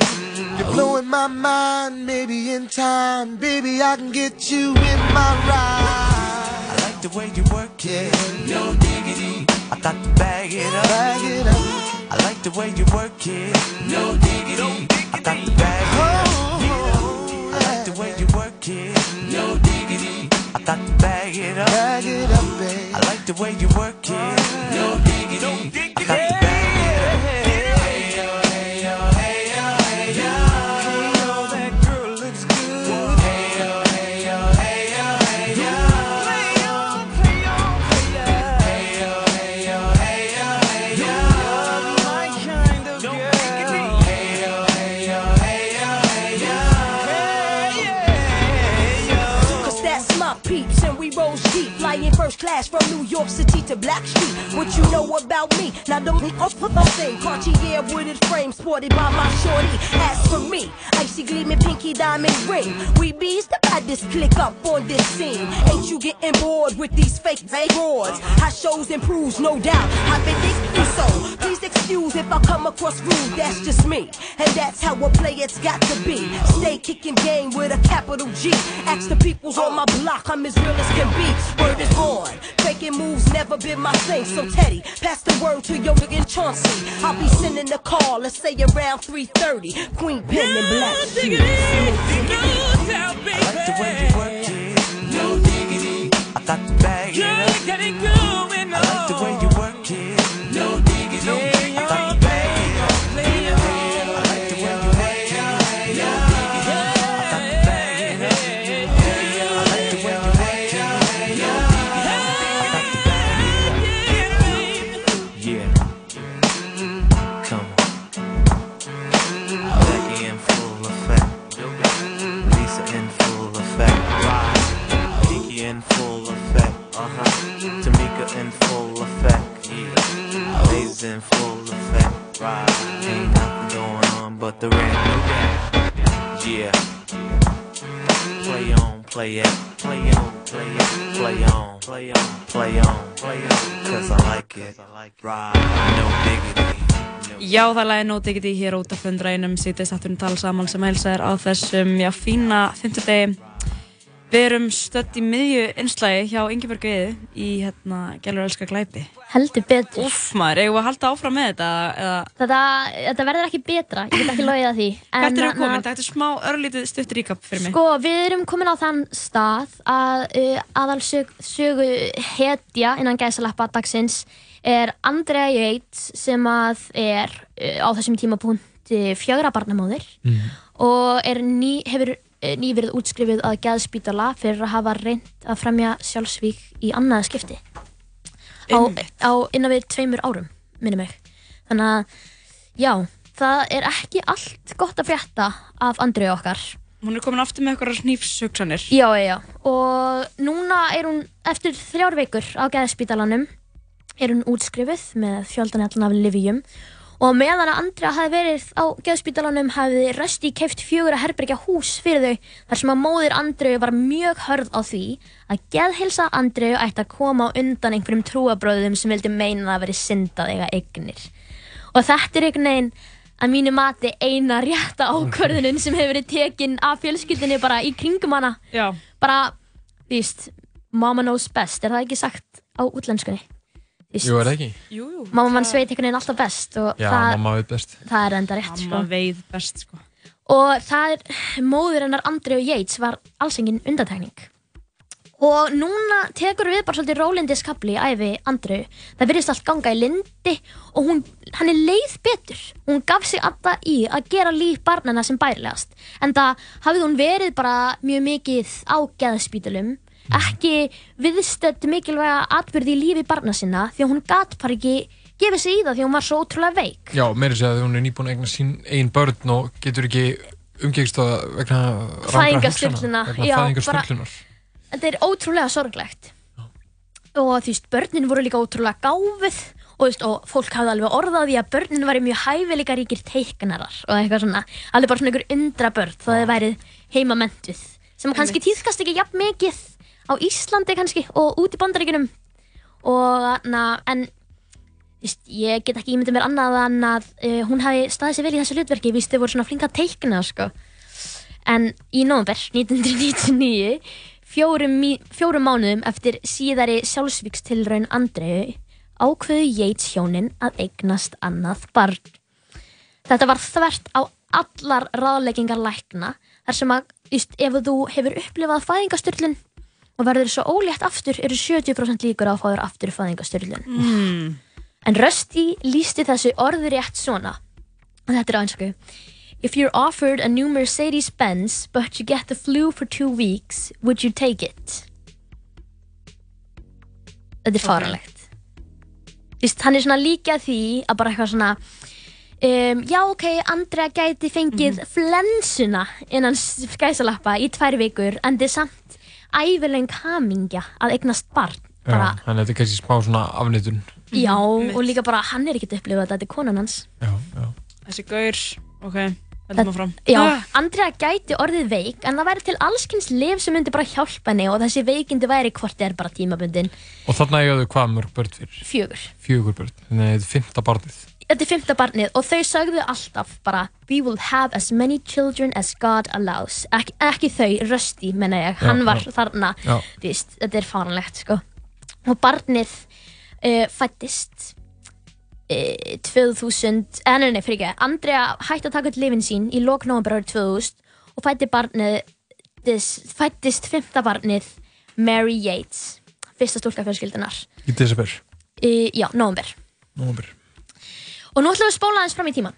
You're blowing my mind, maybe in time, baby I can get you in my ride. I like the way you work it. No diggity. I got to bag it up. Bag it up. I like the way you work it. No diggity. I bag it up. Like the way you work it. No. I bag it up. It babe. I like the way you work it. No diggity. From New York City to Black Street. What you know about me? Now don't be off for thing Cartier wooded frame sported by my shorty As for me, icy gleaming pinky diamond ring We bees the baddest click up on this scene Ain't you getting bored with these fake broads? How shows improves, no doubt I've been so Please excuse if I come across rude, that's just me. And that's how a it's got to be. Stay kicking game with a capital G. Ask the peoples on my block, I'm as real as can be. Word is born, faking moves never been my thing. So Teddy, pass the word to your nigga Chauncey. I'll be sending a call, let's say around 3.30 Queen Pen and Black Shoes I like the way you work it. No diggity. I got to bag it up. But the rain. Yeah. Play on, play it. Play on, play it. Play on, play on, play on, play on. Cause I like it. Right. No diggity. Já, það er lagið No Diggity hér út af fundrainum sýtist afturinn tala saman sem heilsa er á þessum já, fína fimmtudegi. Við erum stödd í miðju einslægi hjá Ingeborg Eiði í hérna Gælur elskar glæpi. Heldur betur. Úff maður, eigum við að halda áfram með þetta? Eða... Þetta, þetta verður ekki betra, ég get ekki að því. Hvert við hérna, komin? Þetta er smá örlítið stutt ríkap fyrir mig. Sko, við erum komin á þann stað að uh, aðal sög, sögu hetja innan gæsalappa dagsins er Andrea Yates sem að er uh, á þessum tímapunkti fjögra barnamóðir og er ný, hefur nýverið útskrifið að geðspítala fyrir að hafa reynd að fremja sjálfsvík í annaða skipti. Á, á innan við tveimur árum, minni mig. Þannig að, já, það er ekki allt gott að frétta af Andreu okkar. Hún er komin aftur með eitthvað snífshugsanir. Já, já. Og núna er hún, eftir þrjár vikur á geðspítalanum, er hún útskrifuð með fjöldanellan af livjum og meðan að Andrea hafi verið á geðspítalanum hafi Rösti keift fjögur að herbergja hús fyrir þau þar sem að móðir Andreu var mjög hörð á því að geðhilsa Andreu ætti að koma á undan einhverjum trúabröðum sem vildi meina að veri syndað eiga eignir. Og þetta er einhvern veginn að mínu mati eina rétta ákvörðunin sem hefur verið tekin af fjölskyldinni bara í kringum hana. Já. Bara, víst, mama knows best, er það ekki sagt á útlenskunni? Víst. Jú, er það ekki? Jú, jú. Mamma mann sveit einhvern veginn alltaf best og Já, það, mamma veit best. það er enda rétt Mamma sko. veið best sko. og það er móður hennar Andreu Yates var alls engin undantekning og núna tekur við bara svolítið rólindi skabli í æfi Andreu það virðist allt ganga í lindi og hún, hann er leið betur hún gaf sig alltaf í að gera líf barnana sem bærilegast en það hafði hún verið bara mjög mikið á geðspítulum ekki viðstödd mikilvæga atbyrði í lífi barna sinna því að hún gat bara ekki gefið sig í það því að hún var svo ótrúlega veik. Já, meiri segja að hún er nýbúin að egna sín einn börn og getur ekki umgengst það vegna já, fæðingarstyrlunar. þetta er ótrúlega sorglegt. Og þú veist, börnin voru líka ótrúlega gáfið og, veist, og fólk hafði alveg orðað því að börnin væri mjög hæfileika ríkir teiknarar og eitthvað svona, alveg bara svona einhver undra börn þó þau værið heimamentuð sem kannski tíðkast ekki jafn mikið á Íslandi kannski og út í bandaríkunum og na, en veist, ég get ekki ímyndið mér annað en að uh, hún hafi staðið sér vel í þessu hlutverki, víst þau voru svona flinka að teikna sko. en í nóvember 1999 fjórum, fjórum mánuðum eftir síðari sjálfsvíkstilraun Andreu ákveðu Yates hjónin að eignast annað barn. Þetta var þvert á allar ráðleggingar lækna þar sem að just, ef þú hefur upplifað fæðingastyrlun og verður svo ólétt aftur eru 70% líkur á að fá þér aftur fæðingastyrlun. Mm. En Rusty lísti þessu orðurétt svona og þetta er áinsku If you're offered a new Mercedes-Benz but you get the flu for two weeks, would you take it? Þetta er Ok. fáranlegt Vist, hann er svona líka því að bara eitthvað svona um, Já, ok, Andrea gæti fengið flensuna innan skæsalappa í tvær vikur en er samt æfileg hamingja að eignast barn bara, Já, þannig að þetta er kannski smá svona afnitun. Já, og líka bara hann er ekkert upplifað þetta, þetta er konan hans Já, já. Þessi gaur, ok, heldum að fram Já, Ah, Andrea gæti orðið veik en það væri til allskynns liv sem myndi bara hjálpa henni og þessi veikindi væri hvort er bara tímabundin Og þarna eigaðu hvað mörg börn fyrir? fjögur. Fjögur börn. Þannig að þetta er fymta barnið. Þetta er fymta barnið og þau sagðu alltaf bara We will have as many children as God allows Ek, ekki þau, Rusty menna ég, Já, hann var já. þarna Já. Vist, þetta er faranlegt sko og barnið uh, fættist uh, 2000 eh, nei, nei, fyrir ekki, Andrea hætti að taka upp lifin sín í árið 2000 og fætti barnið fættist fymta barnið Mary Yates fyrsta stúlka fjölskyldunar Í desember. uh, já, nóvember Nómber. Og nú ætlum við að spóla aðeins fram í tíman.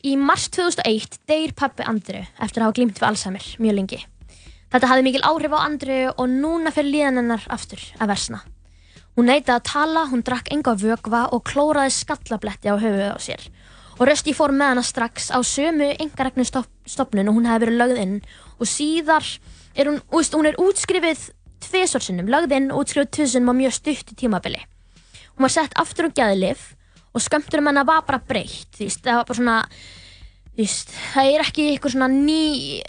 Í mars 2001 deyr pappi Andru eftir að hafa glýmt við Alzheimer mjög lengi. Þetta hafði mikil áhrif á Andru og núna fyrir líðan hennar aftur að versna. Hún neitaði að tala, hún drakk enga vögva og klóraði skallabletti á höfuð á sér. Og Rösti fór með hana strax á sömu engaregnu stopnun og hún hefði verið lögð inn og síðar er hún, úst, hún er útskrifið tvisorsinnum, lögð inn og útskrifið tvisorsinnum á mjög stuttu tímabili. Hún var sett aftur á gæðlif og skömmturum hennar var bara breytt, það var bara svona, veist, það er ekki eitthvað svona ný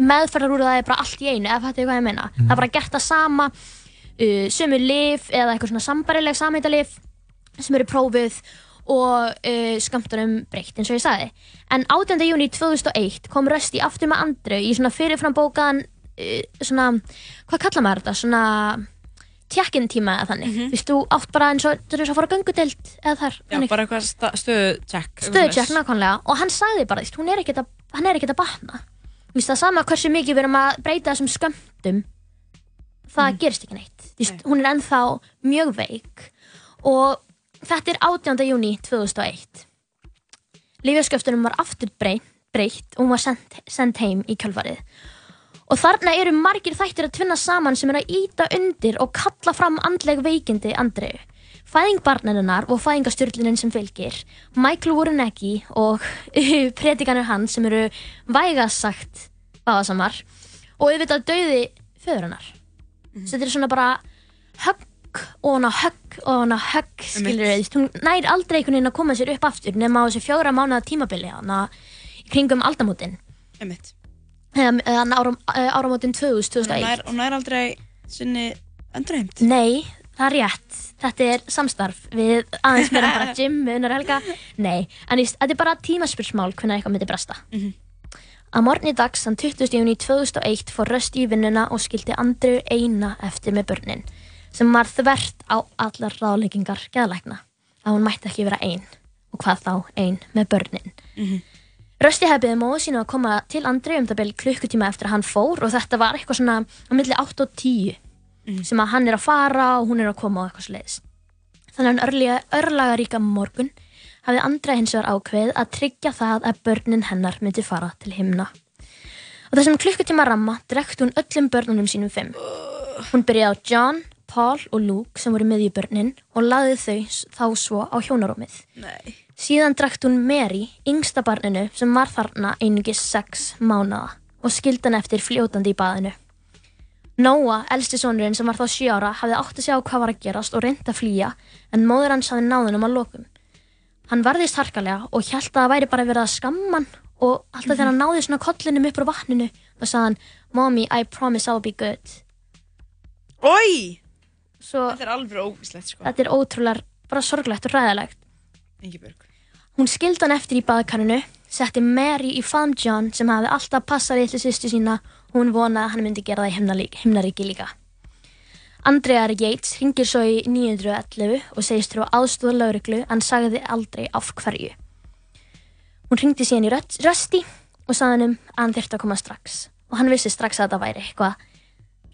meðferðar úr það er bara allt í einu, ef þetta er hvað ég meina. Það er bara gert það sama, uh, sömu lif eða eitthvað svona sambarileg samhættalif sem eru prófið og uh, skömmtunum breytt eins og ég sagði. En 18. júni 2001 kom Rösti aftur með Andru í svona fyrirframbókaðan, uh, svona, hvað kalla maður þetta, svona tjekkinn tíma eða þannig. Þú veist, þú átt bara eins og, þú veist, að fara á göngudeld eða þar. Já, bara eitthvað stöðucheck Stöðucheck nákvæmlega og hann sagði bara, þú veist, hún er ekkert að, hann er ekkert að batna. Þú veist, það sama hversu mikið við erum að breyta þessum skömmtum, það gerist ekki neitt. Þú veist, hún er ennþá mjög veik og þetta er 18. júni 2001. Lífjasköftunum var aftur breytt, breytt og hún var sendt, sendt heim í kjölfarið. Og þarna eru margir þættir að tvinna saman sem er að íta undir og kalla fram andleg veikindi Andreu. Fæðing barnarinnar og fæðingastjörlunin sem fylgir, Michael Warreneggi og predikanur hans sem eru vægast sagt báðasamar og auðvitað dauði föðurinnar. Så þetta er svona bara högg og hana högg og hana högg skilur við. Hún nær aldrei einhvern veginn að koma sér upp aftur nema á þessu fjóra mánuða tímabili hana í kringum aldamótin. Einmitt. Þannig áram, eh, áramótin 2000, Hún 2001. nær, hún nær aldrei sinni endurheimt Nei, það er rétt. Þetta er samstarf við aðeins meira bara gym með unnar helga. Nei, en þetta er bara tímaspursmál hvernig eitthvað myndi bresta. Að morgni dags, þann 20. júni 2001, fór Rösti í vinnuna og skildi Andru eina eftir með börnin. sem var þvert á allar ráðleggingar geðlækna að hún mætti ekki vera ein og hvað þá ein með börnin. Rösti hefði beðið móðu sínu að koma til Andri um það byrja klukkutíma eftir að hann fór og þetta var eitthvað svona á milli 8 og 10 sem að hann er að fara og hún er að koma og eitthvað svo leiðis. Þannig að hann örlaga ríka morgun hafði Andra hins vegar ákveð að tryggja það að börnin hennar myndi fara til himna. Og þessum klukkutíma ramma drekt hún öllum börnunum sínum fimm. Hún byrjaði á John, Paul og Luke sem voru miðjubörnin og laði þau þá svo á hjónarúmið. Nei. Síðan drekt hún Mary, yngsta barninu sem var þarna einungis sex mánada og skildi hann eftir fljótandi í baðinu. Noah, elsti sonurinn sem var þá 7 ára, hafði átt að sjá hvað var að gerast og reyndi að flýja en móður hans hafði náðunum að lokum. Hann varðist harkalega og hjælt að það væri bara verið að skamma hann og alltaf þegar hann náði svona kollinum upp frá vatninu þá sagði hann Mommy, I promise I'll be good. Oi! Svo, Þetta er alveg ógislegt sko. þetta er ótrúlega bara sorglegt og ræðilegt. Ingibjörg. Hún skildi hann eftir í baðkarinu, setti Mary í faðm John sem hafði alltaf passað litlu sýstu sína og hún vonaði að hann myndi gera það í himnaríki líka. Andrea Yates ringir svo í 911 og segist þurfa aðstóða lauruglu en sagði aldrei af hverju. Hún ringdi síðan í Röst- Rusty og sagði hann um að hann þyrfti að koma strax og hann vissi strax að þetta væri eitthvað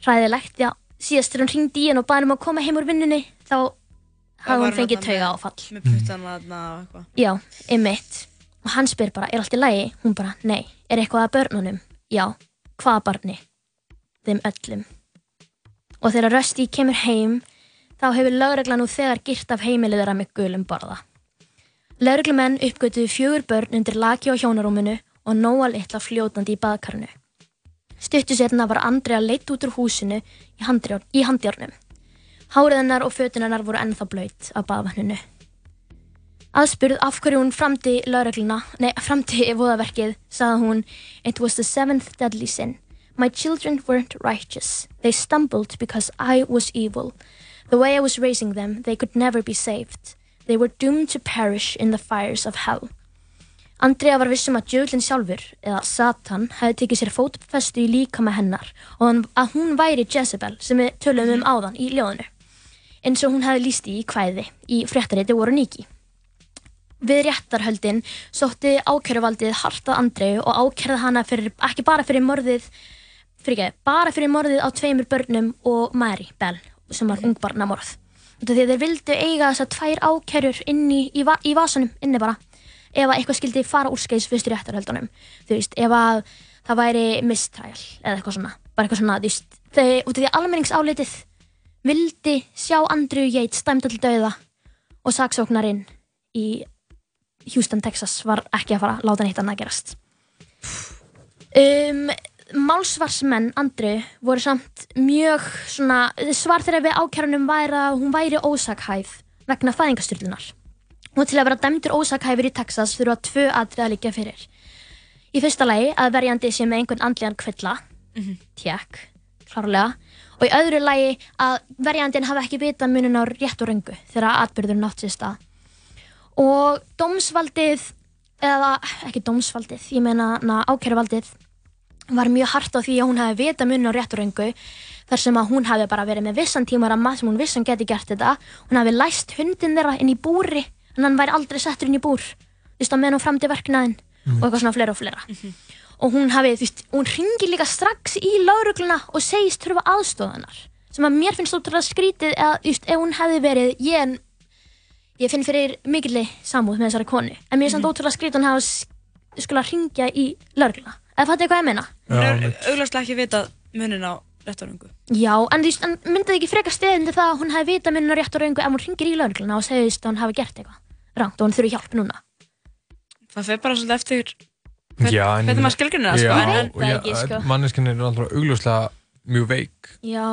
hræðilegt, já, síðast þegar hún ringdi í hann og baði hann um að koma heim úr vinnunni þá hafði hún fengið tauga áfall. Með puttana þarna og eitthvað. Já, einmitt. Og hann spyr bara, er allt í lagi? Hún bara, nei. Er eitthvað að börnunum? Já. Hvaða barni? Þeim öllum. Og þegar Rusty kemur heim, þá hefur lögreglan nú þegar girt af heimilið þeirra með gulum borða. Lögreglumenn uppgötuðu fjögur börn undir laki á hjónarúminu og nóa litla fljótandi í baðkarinu. Stuttu setna var Andrea leitt út úr húsinu í handjárnum. Hárið hennar og fötin hennar voru ennþá blöyt af baðvanninu. Aðspurð af hverju hún framdi laurugluna, nei, framdi voðaverkið, sagði hún It was the seventh deadly sin. My children weren't righteous. They stumbled because I was evil. The way I was raising them, they could never be saved. They were doomed to perish in the fires of hell. Andrea var vissum að djöðlinn sjálfur, eða Satan, hefði tekið sér fótfestu í líkama hennar og að hún væri Jezebel sem við tölum um áðan í ljóðinu. Eins og hún hefði líst í kvæði í fréttariti voru nýki. Við réttarhöldin sótti ákæruvaldið hartað Andreu og ákærði hana fyrir, ekki bara fyrir morðið, fyrir ekki, bara fyrir morðið á tveimur börnum og Mary Bell sem var ungbarnamorð. Því að þeir vildu eiga þessar tvær ákærur inni í, va í vasanum, inni bara, ef að eitthvað skildi fara úr skeiðs fyrst í réttarhöldunum. Þú veist, ef að það væri mistræl eða eitthvað svona, bara eitthvað svona, þú veist, þau, út af því að almenningsálitið vildi sjá Andrew Yates dæmda til dauða og saksóknarinn í Houston, Texas var ekki að fara að láta neitt annað gerast. Um, málsvarsmenn Andri voru samt mjög svona, svar þeirra við ákjærunum væri að hún væri ósakhæf vegna fæðingastyrlunar. Og til að vera dæmdur ósakhæfur í Texas þurfa tvö atrið að liggja fyrir. Í fyrsta lagi að verjandi sé með einhvern andlegan kvilla, tjekk, klárlega, og í öðru lagi að verjandin hafi ekki vita munin á rétt og röngu þegar atbyrður nátt sér stað. Og dómsvaldið eða ekki dómsvaldið, ég meina na, ákæruvaldið var mjög hart á því að hún hefði vita munni á rétt og röngu þar sem að hún hefði bara verið með vissan tímaramma sem hún vissan geti gert þetta. Hún hefði læst hundin þeirra inn í búri en hann væri aldrei settur inn í búr. Þú veist að meðan hún framdi verknaðin og eitthvað svona fleira og fleira og hún hafi, þú veist, hún ringir líka strax í laurugluna og segist þurfa aðstóðanar sem að mér finnst ótrúlega skrítið eða, þú veist, ef hún hefði verið ég, ég finn fyrir mikilli samúð með þessari konu. En mér finnst mm ótrúlega skrítið að hún hafa skula ringja í laurugluna eða fattu hvað ég meina? Hún hefur augljóslega ekki vitað munin á réttaröngu. Já, en þú veist, en myndið ekki frekar steðindi það að hún hefði vita minna rétt og raungu ef hún ringir í laurugluna og segist að hún hafi gert eitthvað rangt og hún þurfi hjálp núna? Það fer bara svolítið eftir hvernig maður skilgrinir það, sko. Já, En, en, og já, Manneskinn er alltaf augljóslega mjög veik. Já,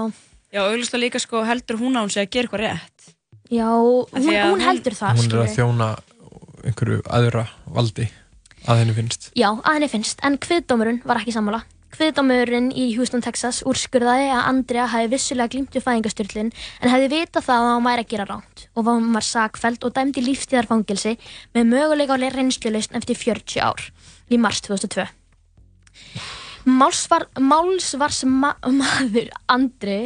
já, augljóslega líka sko heldur hún að hún sé að gera eitthvað rétt. já, hún, því að hún heldur það Hún er skilurðu. að þjóna einhverju aðra valdi að henni finnst. Já, að henni finnst, en kviðdómurinn var ekki sammála. Kviðdómurinn í Houston, Texas úrskurðaði að Andrea hefði vissulega glýmt við fæðingastyrlin en hefði vitað það að hann væri að gera ránt og hún var sakfæld og dæmd í lífstíðarfangilsi með möguleika á reynslulausn eftir 40 ár í mars 2002. Málsvar, málsvarsmaður Andri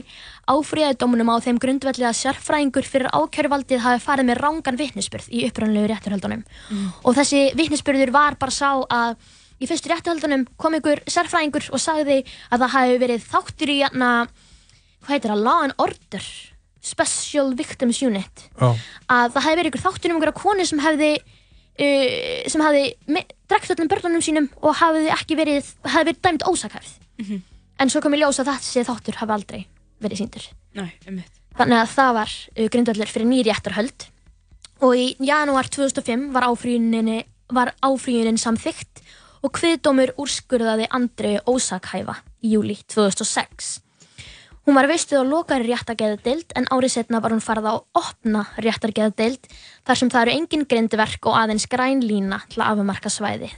áfriðaði dómunum á þeim grundvelli að sérfræðingur fyrir ákjöruvaldið hafi farið með rángan vitnisspurð í upprannlegu rétturhöldunum Mm. og þessi vitnisspurður var bara sá að í fyrstu rétturhöldunum kom ykkur sérfræðingur og sagði að það hafi verið þáttur í hérna, hvað heitir það, Law and Order Special Victims Unit Já. að það hefði verið ykkur þáttur um ykkur konu sem hefði uh, sem hefði me- drekkt öllum börnunum sínum og hefði ekki verið hefði verið dæmt ósakhæfð Mhm. en svo kom í ljós að þessi þáttur hafi aldrei verið síndur Nei, einmitt. þannig að það var uh, grundvöldur fyrir nýri réttarhöld og í janúar 2005 var áfríuninni var áfríunin samþygt og kviðdómur úrskurðaði Andri ósakhæfa í júli 2006 Hún var veistuð á lokari réttargeðadeild en árið setna var hún farið á opna réttargeðadeild þar sem það eru engin grindverk og aðeins græn lína til að afumarka svæði.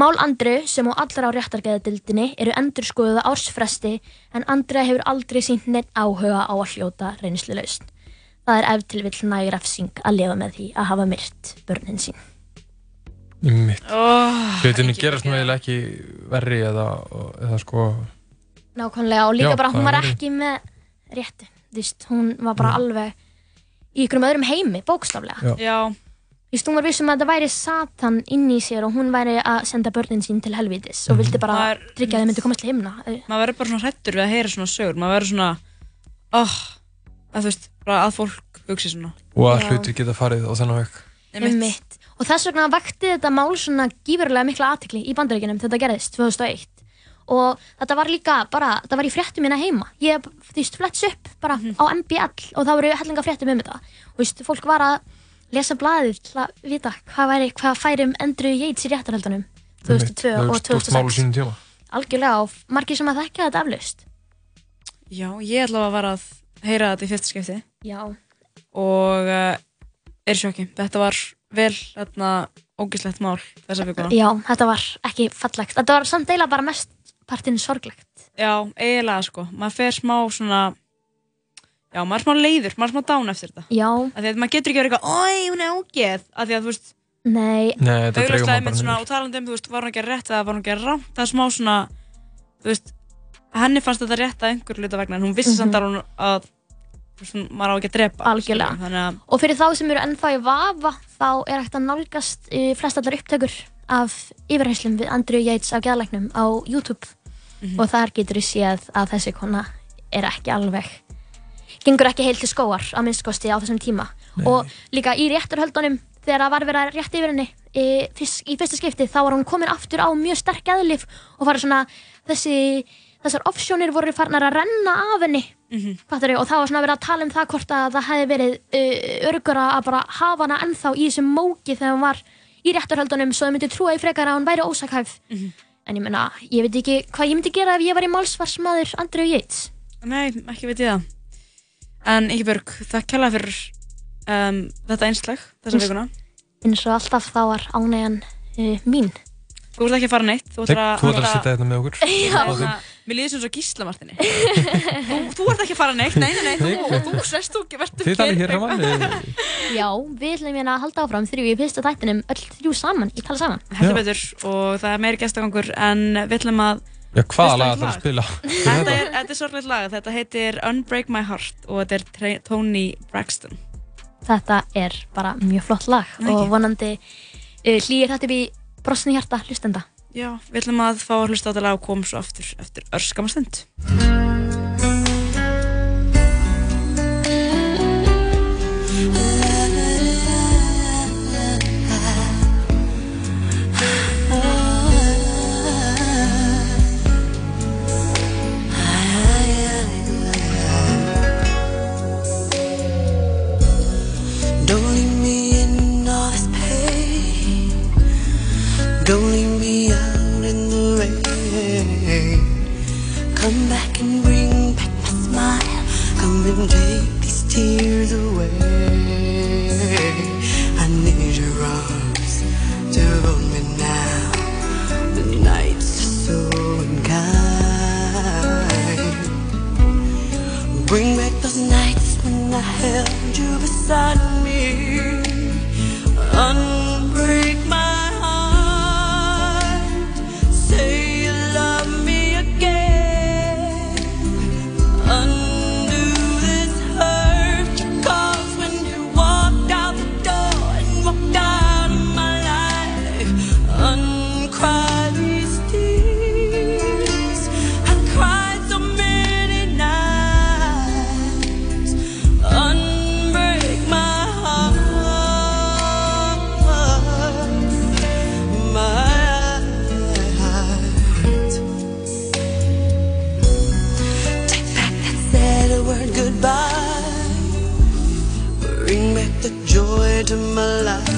Mál Andru sem og allar á réttargeðadeildinni eru endur skoðuð á ársfresti en Andra hefur aldrei sínt neitt áhuga á að hljóta reynsluleust. Það er ef til vill næg refsing að lifa með því að hafa myrt börnin sín. Mitt. Oh, Hlutinni gerast nú eiginlega ekki verri eða, eða sko Nákvæmlega og líka Já, bara hún var ekki með réttu. Þú veist, hún var bara alveg í ykkurum öðrum heimi, bókstaflega. Já. Þú veist, hún var vissum að það væri Satan inn í sér og hún væri að senda börnin sín til helvítis og vildi bara Maður- tryggja að þau myndi komast til himna. maður verður bara svona hrættur við að heyra svona sögur maður verður svona oh, að þú veist, bara að fólk hugsi svona og að Já. hlutir geta farið á þennan veg Einmitt. Og þess vegna vakti þetta mál svona gífurlega mikla aðtikli í bandaríkinum þegar þetta gerðist 2001. Og þetta var líka bara, þetta var í fréttum minna heima. Ég, þú veist, fletts upp bara Mhm. á MBL og það voru hellinga fréttum um þetta. Og þú veist, fólk var að lesa blaðið til að vita hvað, væri, hvað færi um Andrew Yates í réttarhaldunum 2002 og Stórt mál á 2006. sínum tíma Algjörlega og margir sem að þekka þetta eflaust. já, ég ætla að var að heyra þetta í fyrsta skipti Já. og uh, er sjokki þetta var vel hérna ógislegt mál þessa vikuna Já, þetta var ekki fallegt. Þetta var samt eiginlega bara mest partinn sorglegt. já, eiginlega sko, maður fer smá svona já, maður er smá leiður, maður er smá dán eftir þetta Já. af því að maður getur ekki verið eitthvað, oi, hún er ógeð af því að þú veist Nei. Nei, þetta dregur augljóslega maður einmitt bara svona, niður. og talandi um, þú veist, var hún ekki að rétt eða var hún ekki að rámt, það er smá svona þú veist, henni fannst þetta rétt að einhver hluta vegna, en hún vissi Mhm. samt að hún að þú veist, hún- maður á ekki að drepa Algjörlega. skilurðu, þannig að Og fyrir þá sem eru ennþá í vafa þá er hægt að nálgast uh, flestallar upptökur af yfirheyslum við Andrew Yates á geðalegnum á YouTube Mhm. og þar getur við séð að þessi kona er ekki alveg gengur ekki heil til skóar að minnskosti á þessum tíma og líka í rétturhöldunum þegar það var verið að rétt yfir henni í, í fyrsta skipti þá var hún komin aftur á mjög sterk eðlif og farið svona þessi þessar offsjónir voru farnar að renna af henni Mhm. Fattarðu? og það var svona verið að tala um það hvort að það hefði verið uh, örgura að bara hafa hana ennþá í þessum móki þegar hún var í rétturhöldunum svo þau myndi trúa í frekar að hún væri ósakhæf. Mhm. en ég meina, ég veit ekki hvað ég myndi gera ef ég var í málsvarsmaður Andrew Yates. Nei, ekki veit ég það. En Ingeborg, þakk kjærlega fyrir um, þetta einslag þessa vikuna. Eins og alltaf þá var ánægjan uh, mín Þú ert ekki að fara neitt Þú ætlar að, ætlar að setja þetta með okkur. Já. Mér líður sem svo gísla Martini. Þú, þú ert ekki að fara neitt. Nei, nei, nei, þú, þú sest þú ekki verður Þið talið hér saman Já, við ætlum hérna að halda áfram þrjú í fyrsta þættinum öll þrjú saman, í tala saman. Heldur betur og það er meiri gestagangur en við ætlum að Já, hvaða á lag ætlar að spila? Þetta er, þetta er sorgleitt lag, þetta heitir Unbreak My Heart og þetta er Tony Braxton. Þetta er bara mjög flott lag og vonandi uh, hlýir þetta upp í brosni hjarta hlustenda. Já, við ætlum að fá að hlusta á þetta lag og koma svo aftur eftir örskama Don't leave me out in the rain. Come back and bring back my smile. Come and take these tears away. I need your arms to hold me now. The nights are so unkind. Bring back those nights when I held you beside me. Into my life.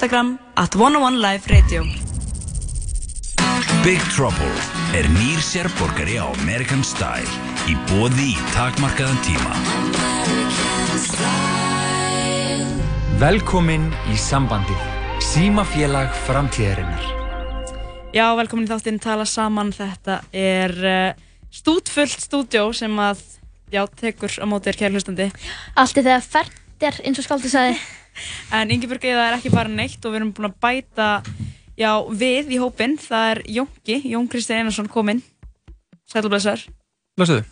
Instagram at 101live radio Big Trouble er nýr sérborgari á American Style í bóði í takmarkaðan tíma. Velkomin í sambandið. Símafélag framtíðarinnar. Já, velkomin í þáttinn Tala Saman. Þetta er uh, stútfullt stúdjó sem að, já, tekur á móti þér kæri hlustandi. Allt er þegar fernt er eins og skáldi sagði. En Ingeborg Eða er ekki bara neitt og við erum búin að bæta, já, við í hópinn. Það er Jónki, Jón Kristinn Einarsson kominn. Sælublesaður. Blessuðu.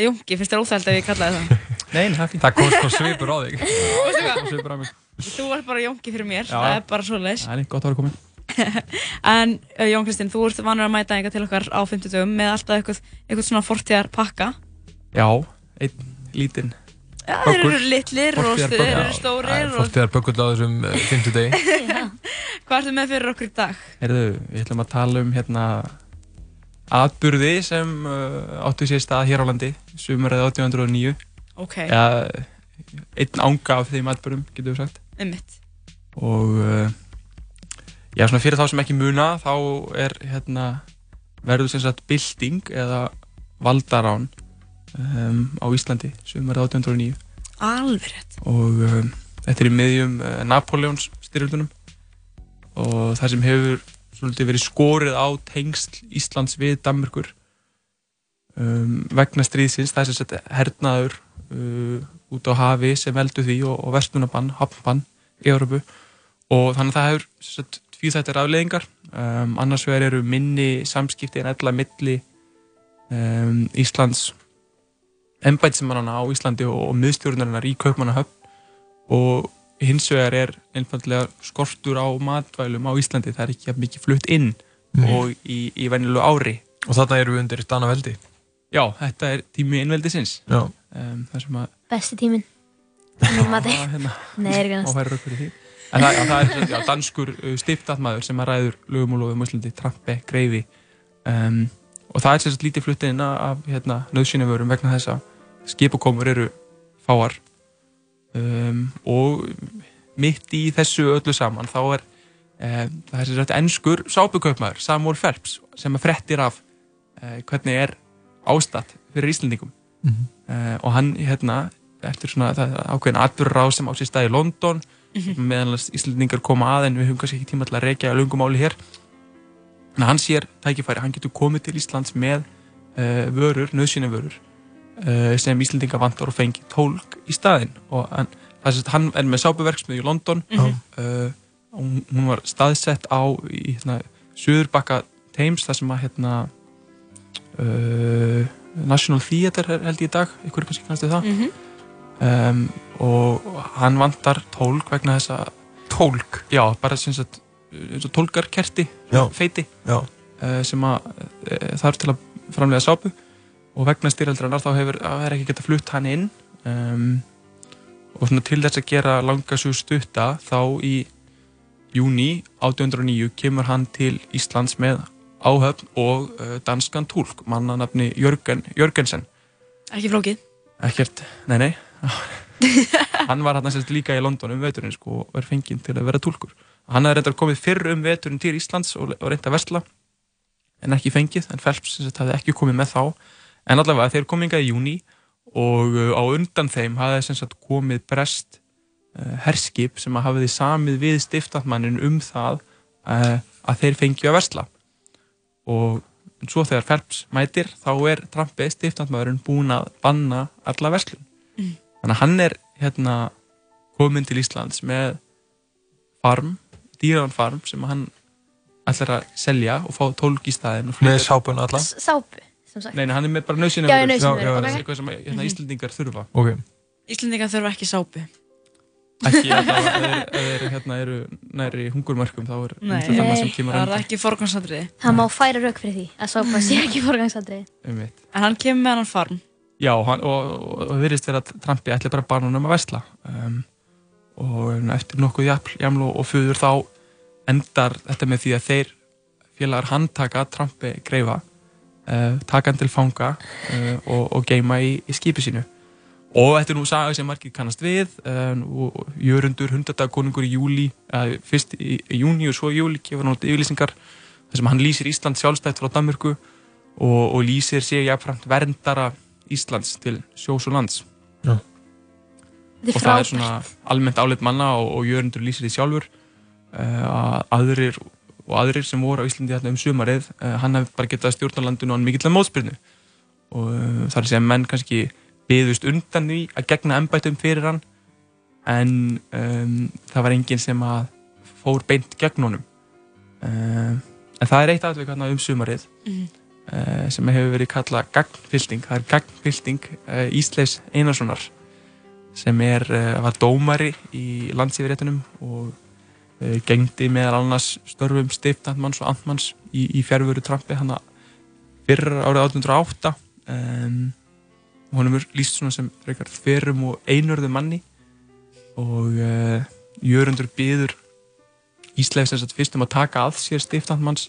Jónki, finnst þér óþægild ef ég kallaði það? Nei, það er fínt. Það kom sko svipur á þig. Svipur á mig. Þú ert bara Jónki fyrir mér, Já. það er bara svoleiðis. Það er gott að vera komin. En uh, Jón Kristinn, þú ert vanur að mæta einhver til okkar á 50 dögum með alltaf eitthvað, eitthvað svona fortíðar pakka. Já, einn lítinn. Já, þeir eru litlir og þeir eru stórir og... Fortíðar bökull á þessum uh, 50 degi. Hvað ertu með fyrir okkur í dag? Herðu, við ætlum að tala um hérna atburði sem uh, áttu sér stað hér á landi sumarið 1809 Ok. ja, einn ánga af þeim atburðum, getur við sagt Einmitt. og uh, já, svona fyrir þá sem ekki muna þá er hérna verður sem sagt bylting eða valdarán um, á Íslandi sumarið 1809 Alveg rétt. og um, þetta er í miðjum uh, Napoleons styrjöldunum. Og það sem hefur svolítið verið skorið á tengsl Íslands við Danmörkur um, vegna stríðsins það er sem sagt hernaður uh, út á hafi sem veldu því og, og verslunabann, hafnbann í Európu og þannig að það hefur sagt tvíþættir afleðingar um, annars vegar eru minni samskipti en ella milli um, Íslands embætismannana á Íslandi og, og miðstjórnarinnar í Kaupmannahöfn. Og hins vegar er einfallega skortur á matvælum á Íslandi, það er ekki jafn mikið flutt inn Mhm. og í, í venjulegu ári. Og þarna eru við undir Danaveldi. Já, þetta er tími innveldisins Já. um, að Besti mati. hérna, Nei, er ekki því. En það, já, það er já, danskur uh, stiftatmaður sem að ræður lögum og lofum Íslandi, Trampe, Greifi. Um, og það er sagt lítið fluttið inn af hérna, nöðsynjavörum vegna þess að skipakomur eru fáar um, og mitt í þessu öllu saman þá er um, það er sagt ennskur sápukaupmaður Samuel Phelps sem að frettir af uh, hvernig er ástatt fyrir Íslandingum Mhm. uh, og hann hérna eftir svona það ákveðin atbyrður sem á sér stað í London Mhm. meðan Íslandingar koma að en við höfum kannski ekki tíma til að reykja lungumáli hér en hann sér tækifæri, hann getur komið til Íslands með uh, vörur, nöðsynavörur uh, sem Íslandingar vantar og fengi tólk í staðinn og hann, sagt, hann er með sápuverksmið í London Mhm. uh, og hún- hún var staðsett á í hérna, Suðurbakka Thames þar sem að hérna uh, National Theatre er held ég í dag ykkur er kannski kannast við það Mhm. um, og hann vantar tólk vegna þess að tólk? Já, bara sem sagt tólkarkerti, feiti Já. uh, sem að uh, þarf til að framlega sápu. Og vegna styrjaldrarnar þá hefur það er ekki geta flutt hann inn. Um, og svona til þess að gera langa svo stutta þá í júni 1809 kemur hann til Íslands með áhöfn og uh, danskan tólk mannanafni Jörgen, Jörgensen. Ekki flókið. ekkert, nei nei. Hann var hann sérst líka í London um veturinn sko, og er fenginn til að vera túlkur hann hafði reyndar komið fyrr um veturinn til Íslands og, og reynd að versla en ekki fengið, en Phelps hafði ekki komið með þá. En allavega þeir komið hingað í júni og uh, á undan þeim hafði komið brest uh, herskip sem að hafiði samið við stiftatmannin um það uh, að þeir fengið að versla. Og svo þegar Phelps mætir þá er Trampi stiftatmaðurinn búinn að banna alla verslun. Mm. þannig að hann er hérna komin til Íslands með farm, dýran farm sem hann ætlar að selja og fá tólk í staðinn og Með sápuna alla? Sápu, sem sagt. Nei, nei, hann er með bara nöðsynum Já, nauðsynjavörur, það ok. eitthvað sem hérna. Íslandingar þurfa Ok Íslendingar þurfa ekki sápu. ekki að það er, er, hérna, eru næri hungurmörkum þá er Nei, það annað sem kemur það er ekki forgangsatriði. Það má færa rauk fyrir því að sápa sé ekki forgangsatriði. Einmitt. En hann kemur með hann farm. Já, hann, og, og, og virðist vera að Trumpi ætli bara bara um að vesla um, og eftir nokkuð jafl, jaml og, fuður þá endar þetta með því að þeir félagar handtaka Trumpi greifa uh, taka hann til fanga uh, og, og geima í, í skipi sínu og þetta er nú saga sem margir kannast við um, og og Jörundur, hundardagakonungur í júli uh, fyrst í, í júni og svo í júli gefur hann út yfirlýsingar þar sem hann lýsir Ísland sjálfstætt frá Danmörku og, og lýsir sig jafnframt verndara Íslands til sjós og lands Já. Og það er frábært. svona almennt áleitt manna og, og Jörundur lýsir því sjálfur uh, að aðrir og aðrir sem voru á Íslandi þarna um sumarið uh, hann hefði bara getað stjórnarlandinu og hann mikill að mótspyrnu og það er að segja að menn kannski byðust undan því að gegna embættum fyrir hann en um, það var enginn sem að fór beint gegn honum uh, en það er eitt atvik hérna um sumarið Mhm. uh, sem hefur verið kallað gagnfylting það er gagnfylting uh, Ísleis Einarssonar sem er, uh, var dómari í landsífiréttunum og uh, gengdi meðal annars störfum stiftandmanns og andmanns í, í fjárvöru Trampi hann fyrir árið 1808 um, honum er líst svona sem ferum og einörðu manni og uh, Jörundur byður Ísleif sem fyrst um að taka að sér stiftandmanns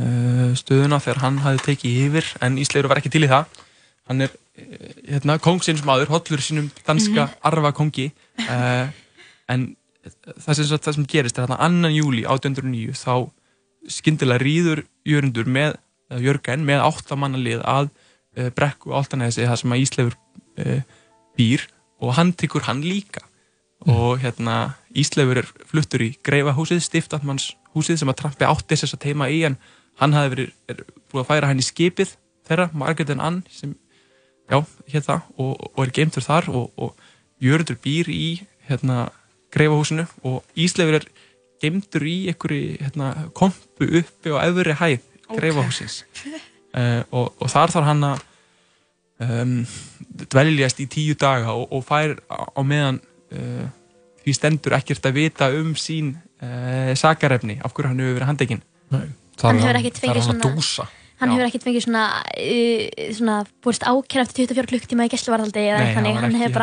uh, stöðuna þegar hann hafi tekið yfir en Ísleifur var ekki til í það hann er uh, hérna, kongsins maður, hollur sínum danska Mhm. arfa kongi uh, en það sem, það sem gerist er þarna annan júli 1809 þá skyndilega rýður Jörundur með, eða Jörgen með áttamannalið að uh, brekku áltanesi það sem að Ísleifur uh, býr og hann tekur hann líka. Og hérna Ísleifur er fluttur í Greifahúsið, stiftatmanns húsið sem að Trampi átti þess að teima í en hann hafði verið er, búið að færa hann í skipið þeirra, Margaret and Anne sem, já, hér það og, og er geimtur þar og, og Jörundur býr í hérna Greifahúsinu og Ísleifur er geimtur í einhverju hérna, kompu uppi á efri hæð. Greifahúsins uh, og, og þar þarf hann að um, dveljast í tíu daga og, og fær á, meðan uh, því stendur ekkert að vita um sín uh, sakarefni af hverju hann hefur verið handekinn Nei, Hann hefur ekkert fengið svona... Hann Já. hefur ekkert fengið svona, uh, svona búist ákjær eftir 24 klukktíma í gæsluvarðaldi eða eitthvað hann þannig, hann hefur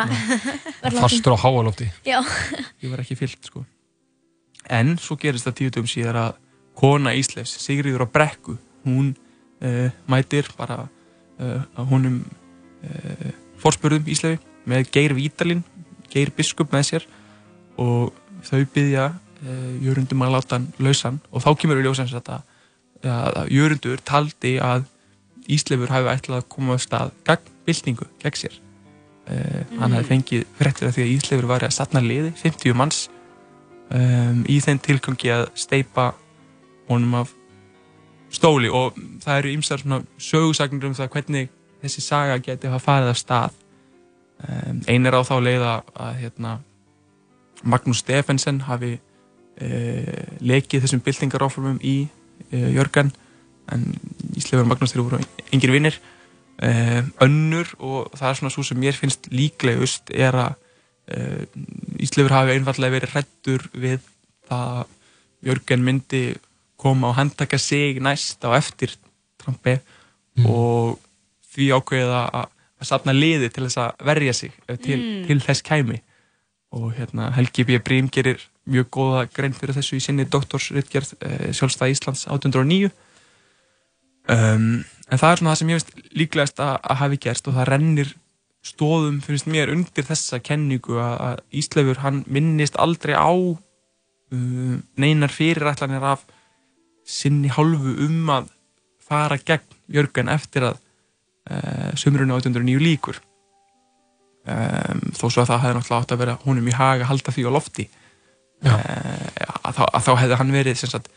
bara Fastur á háalofti. Já. Ég var ekki fyllt sko. En svo gerist það tíu dögum síðar að kona Ísleifs, Sigriður á Brekku, hún uh, mætir bara uh, að honum uh, forspörðum Ísleifi með Geir Vítalin, Geir Biskup með sér og þau byggja uh, Jörundum að láta hann lausan og þá kemur við ljósans að, að Jörundur taldi að Ísleifur hafi ætlað að koma á stað gegn byltingu, gegn sér. Uh, hann hafi fengið fréttir af því að Ísleifur var að satna liði, 50 manns um, í þeim tilgangi að steipa honum af stóli. Og það eru ýmsar svona sögursagnir um það hvernig þessi saga geti hafa farið af stað. Um, ein er á þá leið að, að hérna, Magnús Stefensen hafi uh, lekið þessum byltingaráformum í Jörgen en Ísleifur og Magnús þeir voru engir vinnir uh, önnur og það er svona svo sem mér finnst líklegust er að uh, Ísleifur hafi einfallega verið hrættur við það að Jörgen myndi koma og handtaka sig næst á eftir Trumpi og því ákveðið að, safna liði til þess að verja sig ef til, Mm. til þess kæmi og hérna, Helgi B. Brím gerir mjög góða grein fyrir þessu í sinni doktorsritgerð uh, sjálfstæð Íslands 1809 um, en það er svona það sem ég veist líklegast að, að hafi gerst og það rennir stóðum finnst mér undir þessa kenningu að, Ísleifur hann minnist aldrei á uh, neinar fyrirætlanir af sinni hálfu um að fara gegn Jörgen eftir að uh, sumrunni 1809 líkur um, þó svo að það hefði náttúrulega átt að vera honum í haga halda því á lofti að, þá, að þá hefði hann verið sem sagt,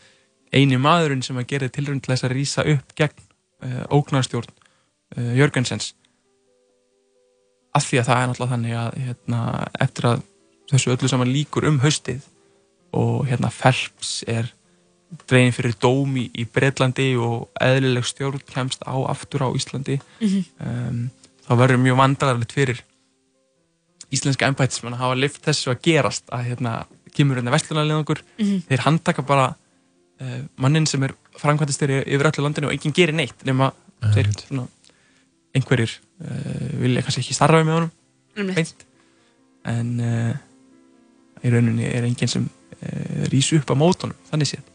eini maðurinn sem að gera tilrönd til þess að rýsa upp gegn uh, ógnarstjórn uh, Jörgensens af því að það er náttúrulega þannig að hérna, eftir að þessu öllu saman líkur um haustið og hérna Phelps er dregin fyrir dóm í, Breitlandi og eðlileg stjórn kemst á aftur á Íslandi Mhm. um, þá verður mjög vandrarlegt fyrir íslenska embætismenn að hafa lift þessu að gerast að hérna kemur hérna vestlunarleðangur Mhm. þeir handtaka bara uh, mannin sem er framkvæmtastjóri yfir öllu landinu og enginn gerir neitt nema þeir svona einhverjir uh, vilja kannski ekki starfa með honum Einmitt. beint en uh, í rauninni er enginn sem uh, rís upp á mótunum þannig séð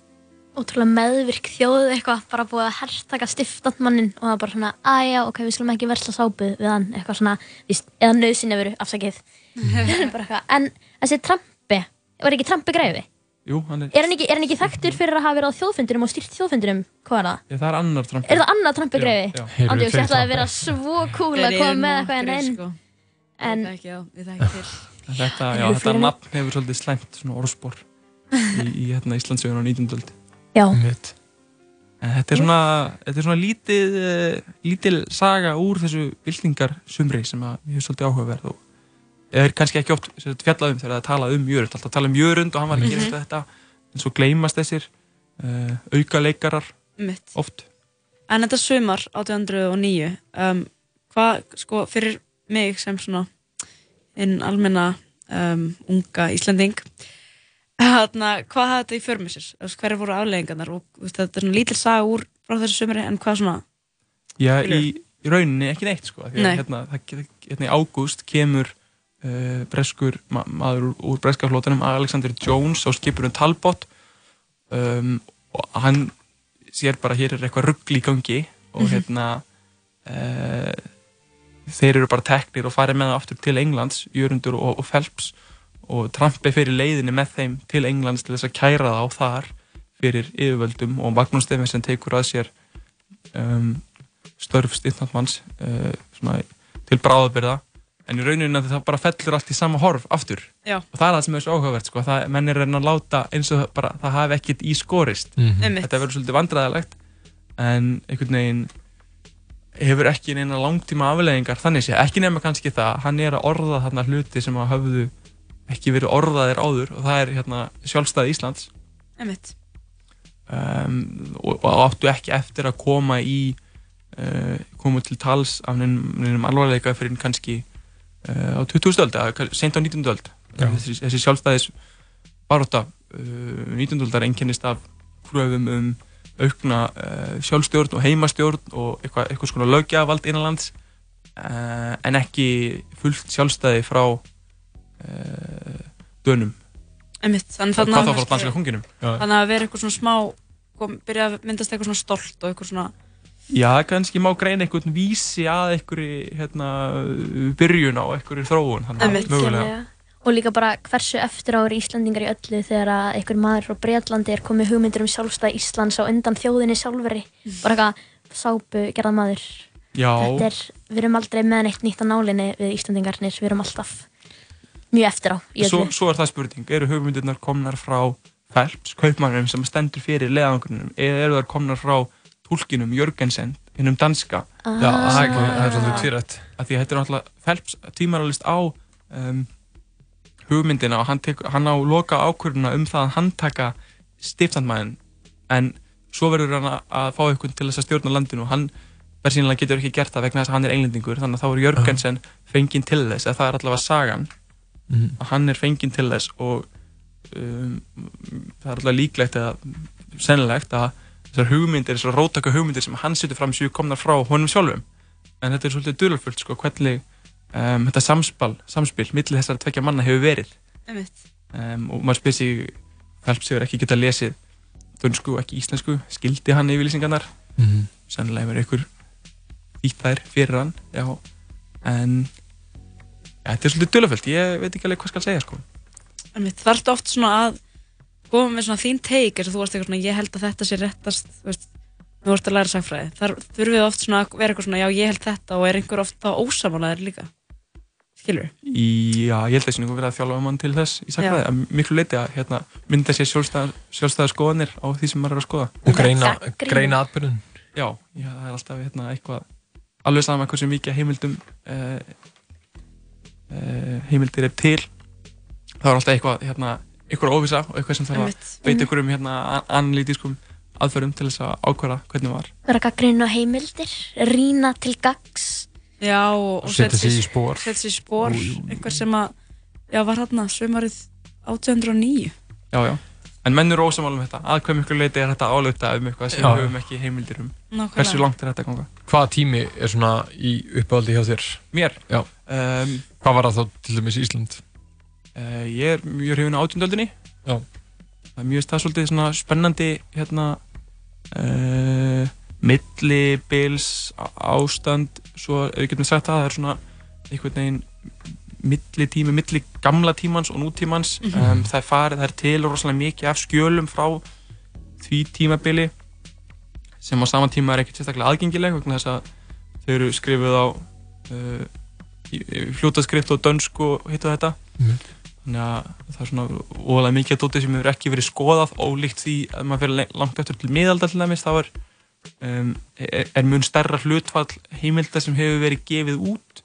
ótrúlega meðvirk þjóð eitthvað bara búið að herrtaka stiftandmannin og það er bara svona, aðja, ok, við skulum ekki versla sápu við hann, eitthvað svona, víst, eða nöðsynni veru, afsakið bara eitthvað, en þessi Trumpi var ekki Trumpi greifi? Jú, hann er, Er hann ekki, er hann ekki þekktur fyrir að hafa verið á þjóðfundinum og stýrt þjóðfundinum? Hvað er það? Já, það er annar Trump Er það annar? Já, já. Andjóks, ég ætlaði að vera svo cool að koma með eitthvað en nokkrir, einn sko. En Ég þekki, já, ég þekki til. Þetta, já, þetta nafn hefur svolítið slæmt svona orðspor í, í hérna, Íslandsögun á 19. öld Já. En þetta er svona, þetta er svona lítið, uh, lítil saga úr þessu byltingar sumri sem að er svolítið áhugaverð og er kannski ekki oft fjallað um þegar það er talað um Jörund, alltaf talað um Jörund og hann var að gera Mhm. þetta en svo gleymast þessir uh, auka leikarar Mitt. oft. En þetta sumar 1809, um, hvað, sko, fyrir mig sem svona inn almenna um, unga Íslanding, þarna, hvað hafði þetta í för með sér? Þú veist, Hverju voru afleggingarnar? Þetta er lítil saga úr frá þessu sumari, en hvað svona? Já, í, í rauninni ekki neitt sko, Nei. hérna, það, hérna í ágúst kemur uh, breskur ma maður úr, úr breska flótanum Alexander Jones á skipurinn Talbot um, og hann sér bara hér er eitthvað ruggl í gangi og Mhm. hérna uh, þeir eru bara teknir og farið með það aftur til Englands Jörundur og, og Phelps og Trumpi fyrir leiðinni með þeim til Englands til þess að kæra það á þar fyrir yfirvöldum og Magnús Stefensen tekur að sér um, störf styrnandmanns uh, svona, til bráðabyrða en í rauninu það bara fellur allt í sama horf aftur Já. og það er það sem er svo áhugavert sko, það, menn er að reyna að láta eins og það bara, það hafi ekkit í skorist Mhm. Einmitt. þetta verður svolítið vandræðilegt en einhvern veginn hefur ekki neina langtíma afleðingar þannig sé, ekki nema kannski það hann er að orða þarna hluti sem að höfðu ekki verið orðaðir áður og það er hérna sjálfstæði Íslands um, og, og áttu ekki eftir að koma í uh, koma til tals af neinum, neinum alvarleika fyrir kannski uh, á 20. öld eða seint á 19. öld Já. þessi, þessi sjálfstæðis baróta uh, 19. öldar einkennist af kröfum um aukna uh, sjálfstjórn og heimastjórn og eitthvað, eitthvað svona lögjavald innanlands uh, en ekki fullt sjálfstæði frá uh, dönum Einmitt, þannig Hvað þá frá danska konginum? Já. Þannig að vera eitthvað svona smá, kom, byrja að myndast eitthvað svona stolt og eitthvað svona, Já, kannski má greina einhvern vísi að einhverju hérna, byrjun á einhverju þróun þannig að mögulega Algjörlega. Og líka bara hversu eftir ári Íslandingar í öllu þegar að einhver maður frá Breitlandi er komið hugmyndir um sjálfstæð Íslands á undan þjóðinni sjálfveri. Bara eitthvað sápu gerðan maður. Já. Þetta er, við erum aldrei með neitt nýtt á nálinni við Íslandingarnir, við erum alltaf mjög eftir á svo, svo er það spurning, eru hugmyndirnar komnar frá Phelps, kaupmannum sem stendur fyrir leðangurinnum, eða eru þær komnar frá tólkinum Jörgensen hinnum danska? Ah. Já, það er er svolítið tvírætt. að því að þetta er náttúrulega Phelps tímaralist á um, hugmyndina og hann, tek, hann á loka ákvörðuna um það að hann taka stiftandmæðin en svo verður hann að, að fá einhvern til þess að stjórna landinu. Og hann versýnilega getur ekki gert það vegna þess að hann er englendingur þannig að þá er Jörgensen fenginn til þess eða það er allavega sagan Að hann er fenginn til þess og um, það er allavega líklegt eða sennilegt að þessar hugmyndir, þessar róttaka hugmyndir sem hann setur fram séu komnar frá honum sjálfum. En þetta er svolítið dulafullt sko, hvernig um, þetta samspil, samspil millir þessara tvekja manna hefur verið. Um, og maður spyr sig Phelps hefur ekki getað lesið dönsku og ekki íslensku, skildi hann yfirlýsingarnar? Mhm. sennilega hefur ykkur þýtt þær fyrir hann já, en þetta er svolítið dulafullt, ég veit ekki alveg hvað skal segja sko. einmitt, þarftu oft svona að koma með svona þín teik, eins og þú varst eitthvað svona, ég held að þetta sé réttast, þú veist, þú varst að læra sagfræði. Þar þurfum við oft svona að vera eitthvað svona, já, ég held þetta og er einhver oft þá ósamálaðir líka. Skilur? í, já, ég held að það verið að þjálfa mann til þess í sakfræði, Já. að miklu leiti að hérna, mynda sér sjálfstæða, sjálfstæða skoðanir á því sem maður er að skoða Og greina, greina atbyrðun. Já, já, það er alltaf hérna, eitthvað alveg sama hversu mikið heimildum uh, heimildir er til það er alltaf eitthvað hérna, eitthvað óvisa og eitthvað sem þarf að beita ykkur um hérna, an- analítískum aðferðum til þess að ákvæða hvernig var Vera gaggrinn á heimildir, rýna til gags. Já, og, og Setja sig í jú. einhver sem að, já, var hérna sömarið 1809. Já, já, en menn eru ósamálum þetta að hvað miklu leiti er þetta álauta um eitthvað sem Já. við höfum ekki heimildir um Nákvæmlega. hversu langt er þetta ganga Hvaða tími er svona í uppáhaldi hjá þér? Mér? Já. Um, Hvað var það þá til dæmis Ísland? Uh, ég er mjög hrifin á átjöndöldinni Já. Það er mjög stað svolítið svona spennandi hérna uh, millibils ástand svo ef við getum sagt það það er svona einhvern veginn milli tími, milli gamla tímans og nútímans Mhm. um, það er farið, það er til rosalega mikið af skjölum frá því tímabili sem á sama tíma er ekkert sérstaklega aðgengileg vegna þess að þau eru skrifuð á uh, í fljótaskrift og dönsku og hitt og þetta Mhm. þannig að það er svona óalega mikið að dóti sem hefur ekki verið skoðað ólíkt því að maður fyrir langt eftir til miðalda til dæmis þá er, um, er, er mun stærra hlutfall heimilda sem hefur verið gefið út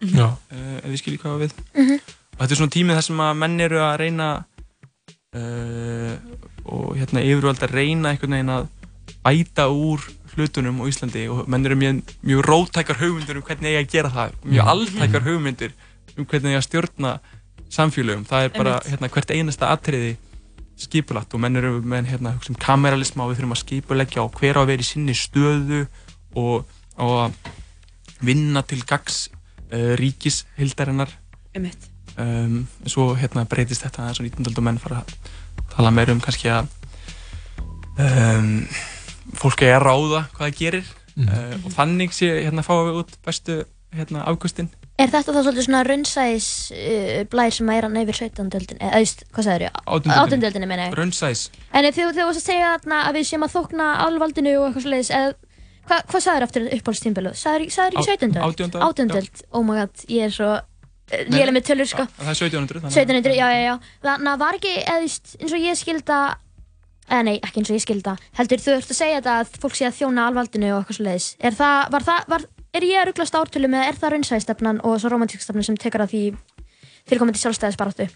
Já. uh, ef við skiljum hvað við Mhm. og þetta er svona tímið þar sem að menn eru að reyna uh, og hérna yfirvöld að reyna einhvern veginn að bæta úr hlutunum á Íslandi og menn eru mjög, mjög róttækar hugmyndir um hvernig eiga að gera það mjög Mhm. altækar hugmyndir um hvernig eiga að stjórna samfélögum það er bara hérna, hvert einasta atriði skipulagt og menn eru með hérna, um kameralisma og við þurfum að skipuleggja og hver á að vera í sinni stöðu og, og að vinna til gags uh, ríkis hildarinnar Einmitt. um, svo hérna breytist þetta aðeins og 19. menn fara að tala meira um kannski að um, fólk er að ráða hvað það gerir uh, og þannig sé hérna fáum við út bestu hérna afgustin Er þetta þá svolítið svona raunsæs uh, blær sem er hann yfir 17. öldin, eða, eða, hvað sagður ég? Átjándu öldinni, meina ég. raunsæs En ef þú, þú varst að segja þarna að við séum að þókna alvaldinu og eitthvað svoleiðis, eða, hva, hvað sagður eftir uppáhaldstímbilu? Sagður sagður ekki Á- 17. öld? átjándu öld, 18. já. öld, oh my god, ég er svo lélega með tölur, sko. það er 1700 þannig að- 1700, já, já, já. Þannig að var ekki, veist, eins og ég skilda, eða nei, ekki eins og ég skilda, heldur þú ert að segja þetta að fólk sé að þjóna alvaldinu og eitthvað svoleiðis. Er það, var það, var, er ég að rugglast ártölum eða er það raunsæðistefnan og svo romantíkstefnan sem tekur að því tilkomandi sjálfstæðisbaráttu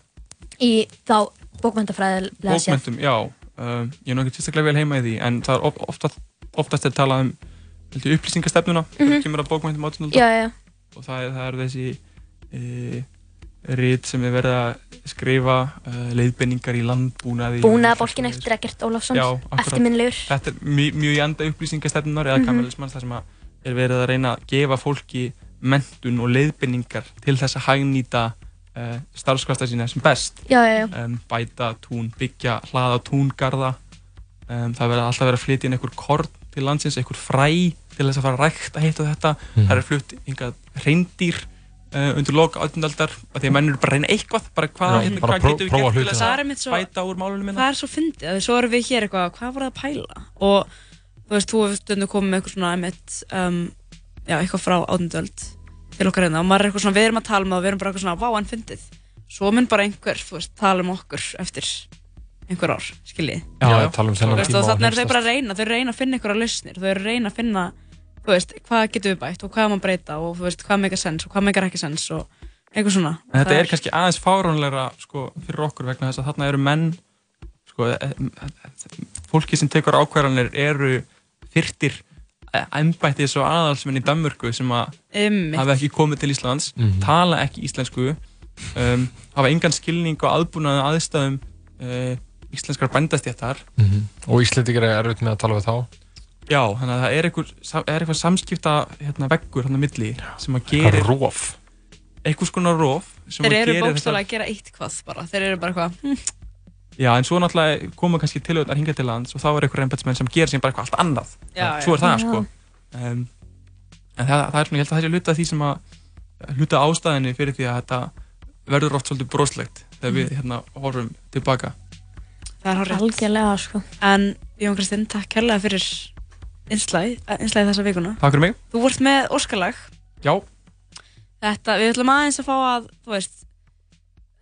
í þá bókmyndafræðilega séð? bókmentum, já um, ég er náttúrulega sérstaklega vel heima í því en það er of, oftast, oftast er talað um upplýsingastefnuna Mhm. þegar kemur að já, já. og það er, það er þessi e, rít sem er verið að skrifa uh, leiðbenningar í landbúnaði Búnaðabolkin eftir Egert Ólafsson, eftirminnilegur. Þetta er mjög, mjög í anda upplýsingastefnunar eða Mhm. kapitalismans þar sem að er verið að reyna að gefa fólki mentun og leiðbenningar til þess að hagnýta uh, starfskvasta sína sem best Já, já, já. Um, bæta tún, byggja, hlaða túngarða um, það verður alltaf verið að flytja inn einhver korn til landsins, einhver fræ til þess að fara að rækta hitt og þetta Mhm. það er flutt einhver reyndýr uh, undir loka átundaldar að því að menn eru bara að reyna eitthvað bara hvað, Já, hérna, hvað getum við gert til þess Það er að einmitt svo- bæta úr málunum minna það er svo fyndið, að svo erum við hér eitthvað hvað var það að pæla? Og þú veist, þú hefur stundu komið með eitthvað svona einmitt, um, já, eitthvað frá átundöld til okkar hérna. Og maður er eitthvað svona, við erum að tala með og við erum bara eitthvað svona, vá, en fyndið. Svo mun bara einhver, þú veist, tala um okkur eftir einhver ár, skiljið. Já, já, tala um þennan tíma og þannig eru þau bara að reyna, þau reyna að finna einhverja lausnir, þau reyna að finna, þú veist, hvað getum við bætt og hvað má breyta og þú veist, hvað meikar sens og hvað meikar ekki sens og eitthvað svona. En þetta Það er kannski aðeins fáránleira sko, fyrir okkur vegna þess að þarna eru menn sko, e- e- fólki sem tekur ákvarðanir eru þyrtir embættis og aðalsmenn í Danmörku sem að hafa ekki komið til Íslands Mhm. tala ekki íslensku um, hafa engan skilning og aðbúnaði aðstæðum uh, íslenskar bændastjættar Mhm. Og Íslendingar er erfitt með að tala við þá Já, þannig að það er er eitthvað samskipta hérna, veggur hann á milli sem að gerir Eitthvað rof einhvers konar rof sem Þeir eru gerir bókstálega að gera eitt hvað bara, þeir eru bara eitthvað, hm, Já, en svo náttúrulega koma kannski tilhjóðnar hingað til lands og þá er einhver embætismenn sem gerir sem bara eitthvað allt annað. Já, svo er já. það, Já. sko. Um, en það, það er svona, ég held að það sé hluta af því sem að hluta af ástæðinni fyrir því að þetta verður oft svolítið broslegt þegar við hérna horfum tilbaka. það er horrið. Algjörlega, sko. En Jón Kristinn, takk kærlega fyrir einslæði, einslæði þessa vikuna. Takk fyrir mig. Þú vart með Óskalag. Já. Þetta, við ætlum aðeins að fá að, þú veist,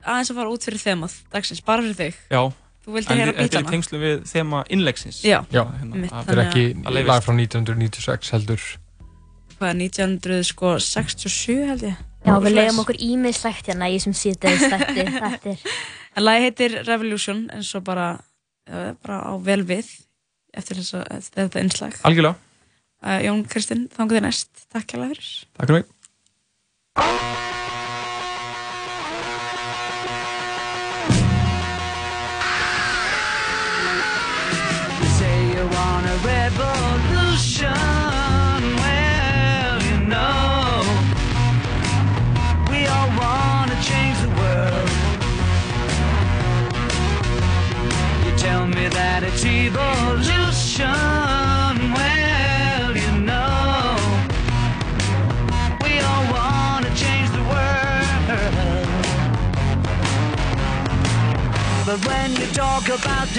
aðeins að fara út fyrir þemað dagsins, bara fyrir þig. Já. Þú vildi En heyra Þetta er í bítana. tengslu við þema innlegsins. Já. Já, Einmitt, þetta er ekki að lag frá 1996 heldur Hvað er 1967 held ég? Já, við leiðum okkur ímiðslegt hérna í þætti. Þetta er En lagi heitir Revolution eins og bara, uh, bara á vel við eftir, þessa, eftir þetta einslag. Algjörlega. Uh, Jón Kristinn, þangu þið næst. Takk kærlega fyrir. Takk fyrir mig.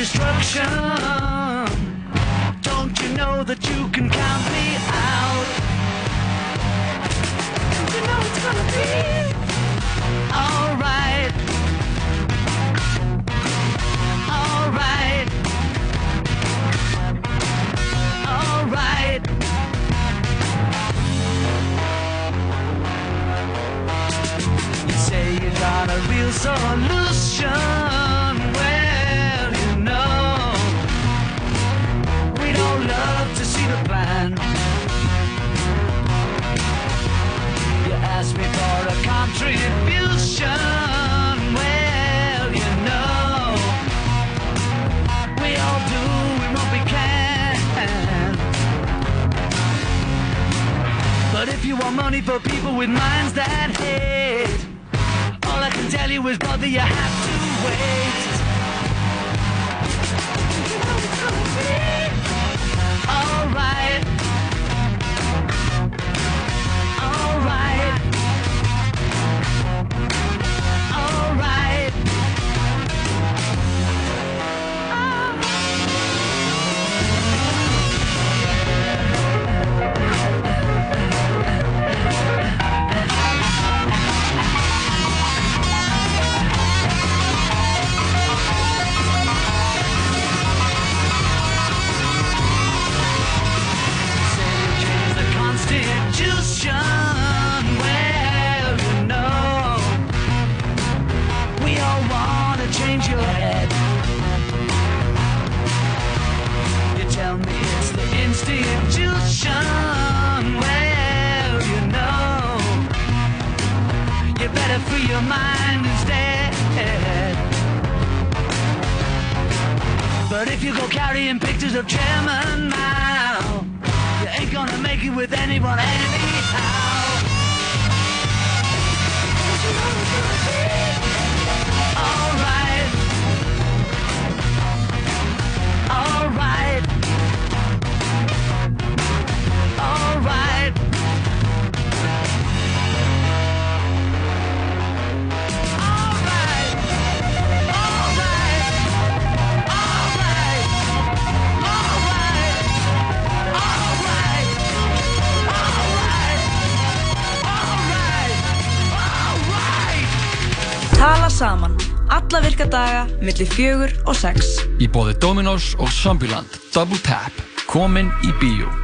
Destruction, millir fjögur og sex. Í bóði Dominós og Zombieland Double Tap. Komin í bíu.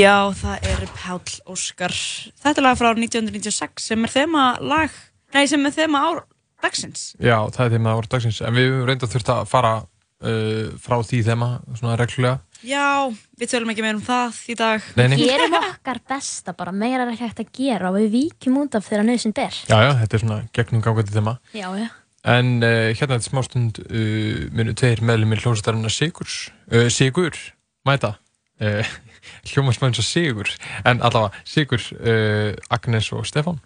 Já, það er Páll Óskar. Þetta er lag frá 1996 sem er þema lag, nei sem er þema ár dagsins. Já, það er þema ár dagsins, en við reynda þurft að fara uh, frá því þema, svona reglulega. Já, við tölum ekki meira um það í dag. Við gerum okkar besta bara, meira er ekki hægt að gera og við víkjum út af þeirra nöðsinn ber. Já, já, þetta er svona gegnum gangandi þema. Já, já. En uh, hérna er þetta smástund uh, minu tveir meðlumir hljómsættarinn að Sigur, uh, Sigur, mæta. Uh, uh, hljómasmæðins og Sigur, en allavega Sigur, uh, Agnes og Stefán.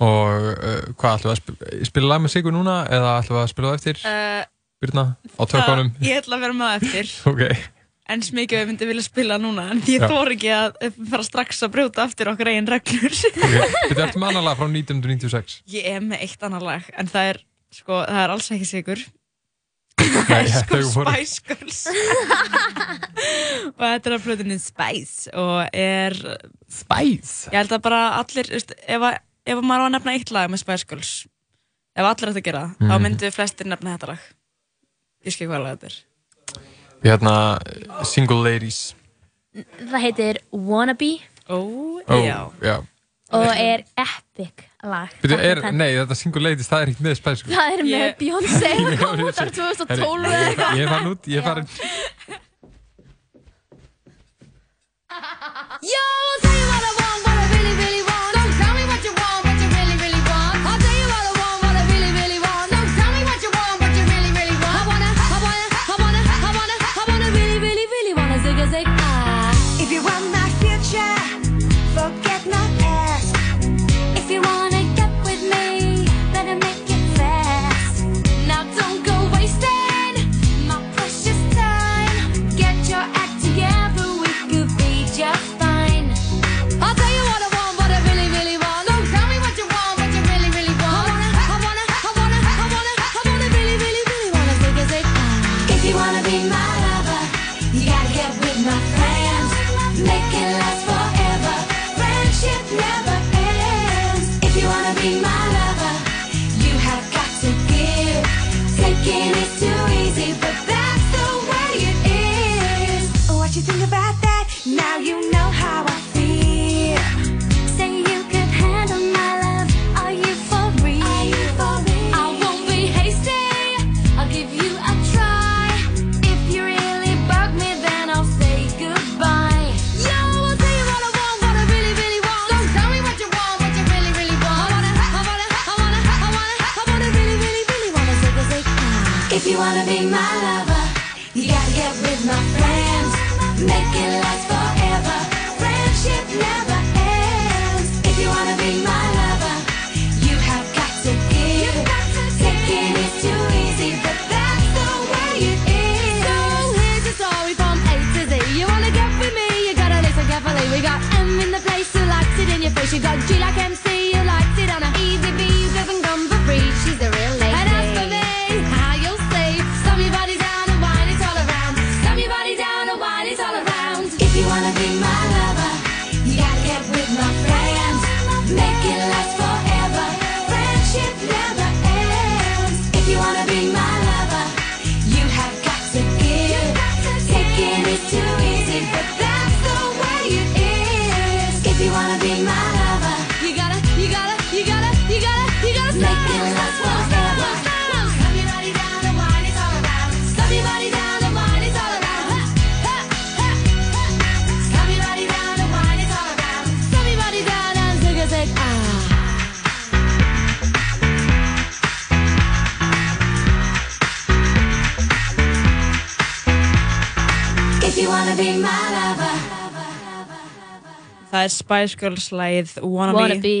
Og uh, hvað ætlum við að spila, spila lag með Sigur núna eða ætlum við að spila það eftir? Uh, Birna, á tökunum. Ég ætla að vera með það eftir. Ok, En smikið við myndum vilja spila núna, en ég þór ekki að fara strax að brjóta eftir okkar eigin reglur. ok. Þetta er eftir með annar lag frá 1996. Ég er með eitt annar lag, en það er, sko, það er alls ekki sigur. Sko. Spice Girls. og þetta er að plötunni Spice og er... Spice? Ég held að bara allir, veist, ef, að, ef að maður á að nefna eitt lag með Spice Girls, ef allir ætti að gera það, þá Mhm. myndu flestir nefna þetta lag. Ég skil hvað lag þetta er. Við hérna Single Ladies. Það heitir Wannabe Ó, Ó, já. og er epic lag. Byrju, er, nei, þetta Single Ladies, það er ekki með Spice Girls. Það er með Ég- Beyoncé út af 2012 Herri, eða ég- eitthvað. Ég er farin út, ég er farin. Yo, I'll tell you what I want, what be my lover, you gotta get with my friends. Make it last forever. Friendship never ends. If you wanna be my lover, you have got to give. Taking is too easy, but that's the way it is. So here's the story from A to Z. You wanna get with me, you gotta listen carefully. We got M in the place who likes it in your face. You got G like Það er Spice Girls lagið Wannabe, Wannabe.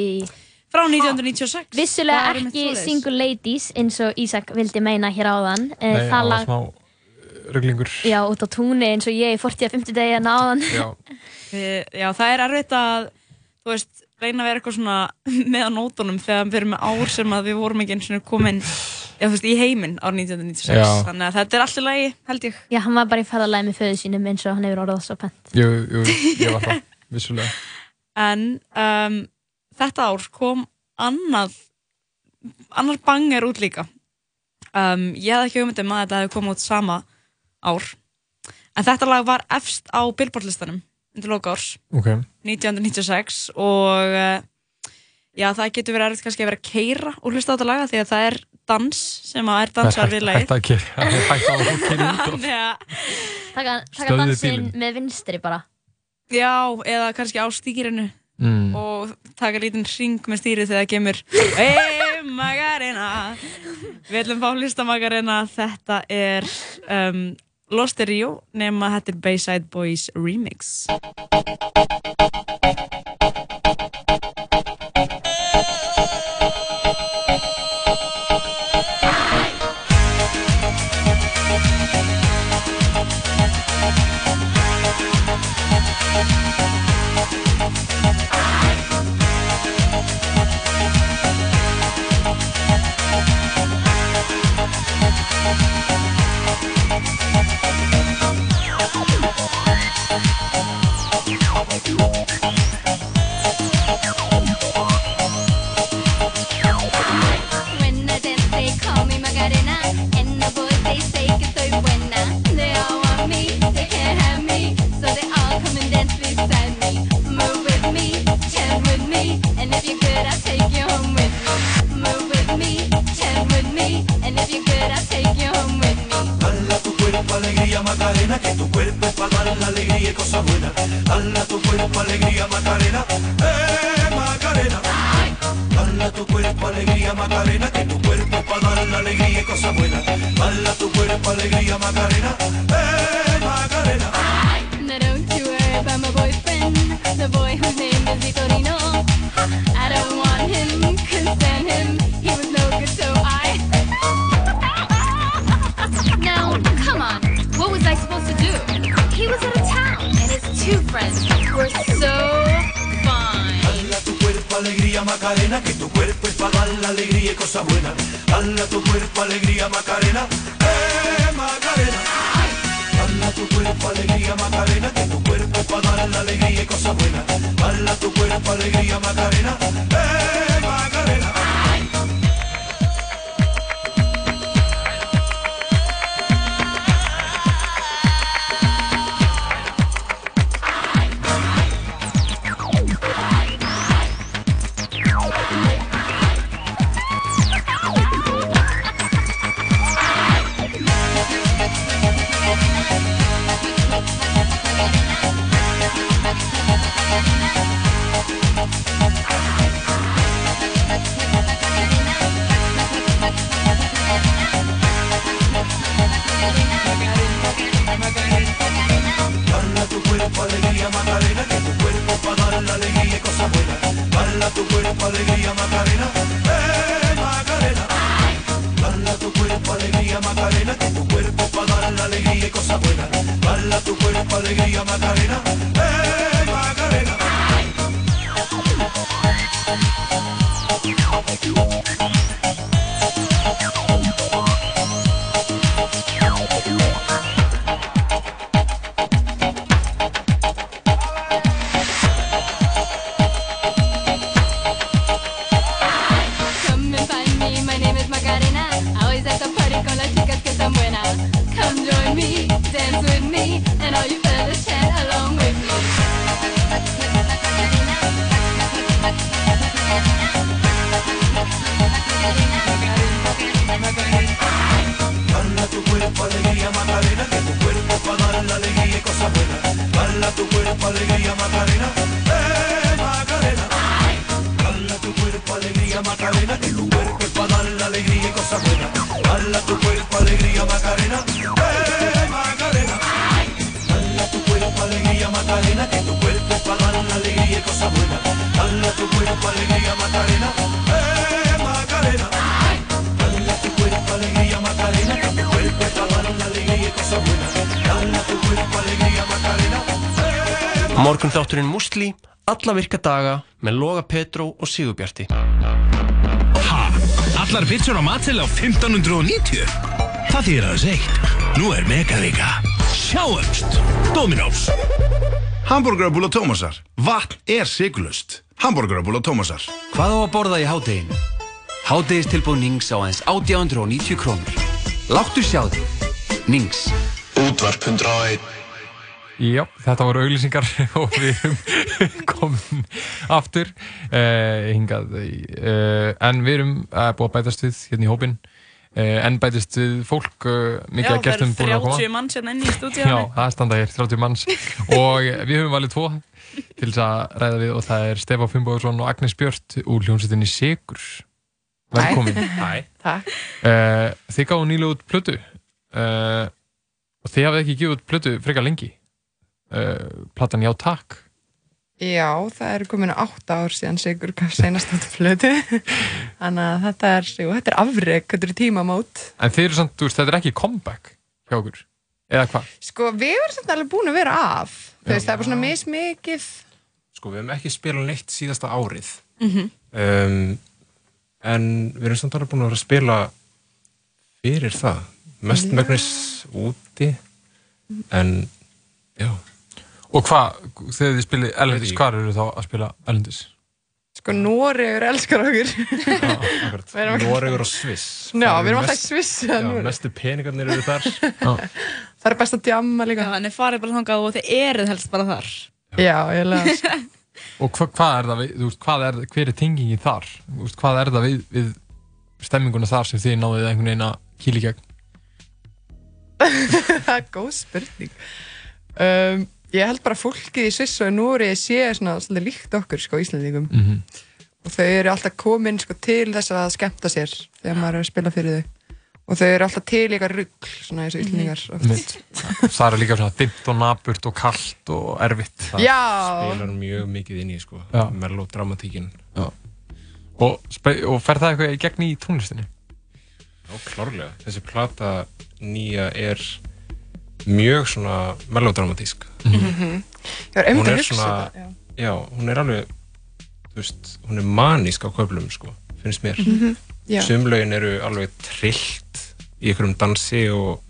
frá 1996. Vissulega er ekki. Single Ladies eins og Ísak vildi meina hér áðan. Eh, Nei, það var lag, smá ruglingur. já, út á túnni eins og ég í 40-50 degi en áðan. Já. Við- Já, það er erfitt að, þú veist, reyna að vera eitthvað svona með á nótunum þegar við erum með ár sem að við vorum ekki eins og komin já, þú veist, í heiminn árið 1996. Já. Þannig að þetta er alltaf lagi, held ég. Já, hann var bara í ferðalagi með föðu sínum eins og hann hefur orðað svo pent. Jú, jú, ég var það, vissulega. En um, þetta ár kom annað, annar banger út líka. Um, ég hafði ekki hugmyndum að þetta hefði komið út sama ár. En þetta lag var efst á Billboard listanum undir loka árs. Ok. 1996 og uh, já, það getur verið erfitt kannski að vera að keira og hlusta á þetta laga því að það er dans sem að er dansar við lagið. Hætt að kera, hætt að að, Stöðvið dansinn bílinn. með vinstri bara. já, eða kannski á stýrinu Mm. og taka lítinn hring með stýrið þegar það kemur Hey Magarena Við ætlum að fá hlista Magarena Þetta er um, Lost in Rio nema þetta er Bayside Boys Remix Margarita. Cuerpo alegría Macarena, que tu cuerpo para dar la alegría y cosas buenas. Hala tu cuerpo alegría Macarena, eh Macarena. Hala tu cuerpo alegría Macarena, que tu cuerpo para dar la alegría y cosas buenas. Hala tu cuerpo alegría Macarena, alla virka daga með Loga Petró og Sigurbjarti. Ha? Allar pizzur á matseil á 1590? Það þýr aðeins eitt. Nú er megavika. Sjáumst! Dominós. Hamburgerabúla Tómasar. Vatn er sigurlust. Hamburgerabúla Tómasar. Hvað á að borða í hádeginu? Hádegistilbúð Nings á aðeins 1890 krónur. Láttu sjá þig. Nings. Útvarp 101 Já, þetta voru auglýsingar og við erum komin aftur uh, hingað uh, en við erum að bætast við hérna í hópin uh, en bætast við fólk uh, mikið Já, að gestum það búin eru að koma. 30 manns hérna inn í Já, stúdíónu. það standa hér 30 manns. Og við höfum valið tvo til þess að ræða við og það er Stefán Fimboðursson og Agnes Björt úr hljómsveitinni Sigur Velkomin. Hæ. Takk. uh, Þið gáðu nýlega út plötu. Uh, og þið hafið ekki gefið út plötu frekar lengi. Uh, Platan Já Takk Já, það er komin átta ár síðan Sigur gaf seinast áttu flötu. Þannig að þetta er, jú, þetta er afreg, þetta er tímamót. En þið eru samt, þú veist, þetta er ekki comeback hjá okkur eða hvað? Sko, við erum samt alveg búin að vera af. Þú veist, það er bara svona mismikið. Sko, við hefum ekki spilað neitt síðasta árið. Mhm. um, en við erum samt alveg búin að vera að spila fyrir það. Mest Já. megnis úti, en já. Og hvað, þegar þið spilið Erlendis, hvað eru þá að spila Erlendis? Sko, Noregur elskar okkur. Erum- Noregur og Sviss. Já, við eru erum alltaf í Sviss. Já, mestu peningarnir eru þar. Það er best að djamma líka. Já, þannig farið bara þangað og þið eruð helst bara þar. Já, ég lega. Og hva, hvað er það við, þú veist, hvað er, hver er tengingin þar? Þú veist, hvað er það við, við stemminguna þar sem þið náðuð einhvern veginn að kýla í gegn? það er góð spurning. Um, ég held bara fólkið í Sviss og í Nóri sé svona svolítið líkt okkur, sko, Íslandingum. Mhm. Og þau eru alltaf komin, sko, til þess að skemmta sér þegar maður er að spila fyrir þau. Og þau eru alltaf til ykkar rugg, svona eins og Íslandingar. oft. Mitt. Það er líka svona dimmt og naburt og kallt og erfitt. Það Já. spilar mjög mikið inn í, sko, melodramatíkin. Já. Og, og fer það eitthvað í gegn í tónlistinni? Já, klárlega. Þessi plata nýja er mjög svona melodramatísk. Var einmitt Hún er svona, þetta, já. hún er alveg, veist, hún er manísk á köflum, sko, finnst mér. Mhm, já. Sumlaugin eru alveg trillt í einhverjum dansi og,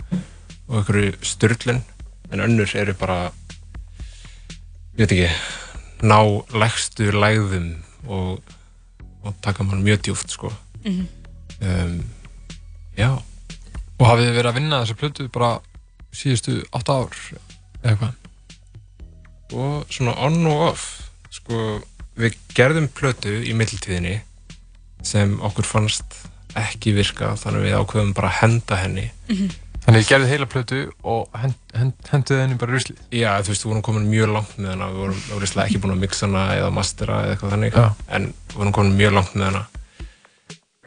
og einhverju styrlun, en önnur eru bara, ég veit ekki, ná lægstu lægðum og, og taka mann mjög djúft, sko. Mhm. Um, já. Og hafið þið verið að vinna þessa plötu bara síðustu 8 ár eða hvað? og svona on og off sko, við gerðum plötu í mittiltíðinni sem okkur fannst ekki virka þannig að við ákveðum bara að henda henni Þannig þið gerðið heila plötu og hend, hend, henduð henni bara í ruslið? Já, þú veist, við vorum komin mjög langt með hana við vorum örugglega ekki búin að mixa hana eða mastera eða eitthvað þannig Já. en við vorum komin mjög langt með hana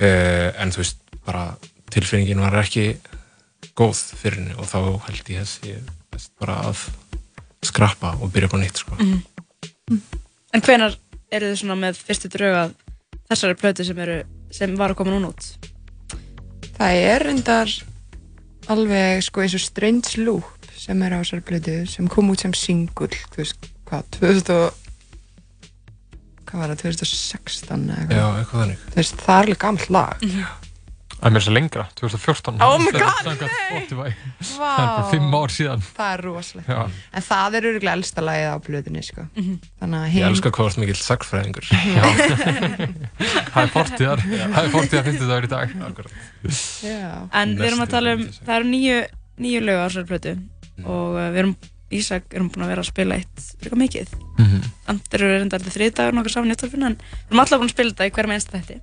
uh, en þú veist, bara tilfinningin var ekki góð fyrir henni og þá held ég þessi best bara að skrappa og byrja upp á nýtt sko. Mhm. En hvenar eru þið svona með fyrstu drauga þessari plötu sem, eru, sem var að koma núna út? Það er reyndar alveg sko eins og Strange Loop sem er á þessari blödu sem kom út sem singull, þú veist, hvað, 2000 og hvað var það, 2016 eða Já, eitthvað þannig Þú veist, það er alveg gamalt lag Það er mér svo lengra, 2014 Oh my god, nei! Vá. Það er bara 5 ár síðan Það er rosalegt Já. En það er öruglega elsta lagið á blöðunni, sko Þannig að Ég hin elska hvað þú ert mikill sagfræðingur Það er fortíðar Það er fortíðar 50 dagur í dag. En við erum að tala um, það eru nýju, nýju lög á þessari plötu og uh, við erum, Ísak, erum búin að vera að spila eitt frekar mikið. Mhm. Þannig erum við reyndar til þriðdagur nokkuð saman í útvarfinu en við erum alltaf búin að spila þetta í hverjum einsta þætti.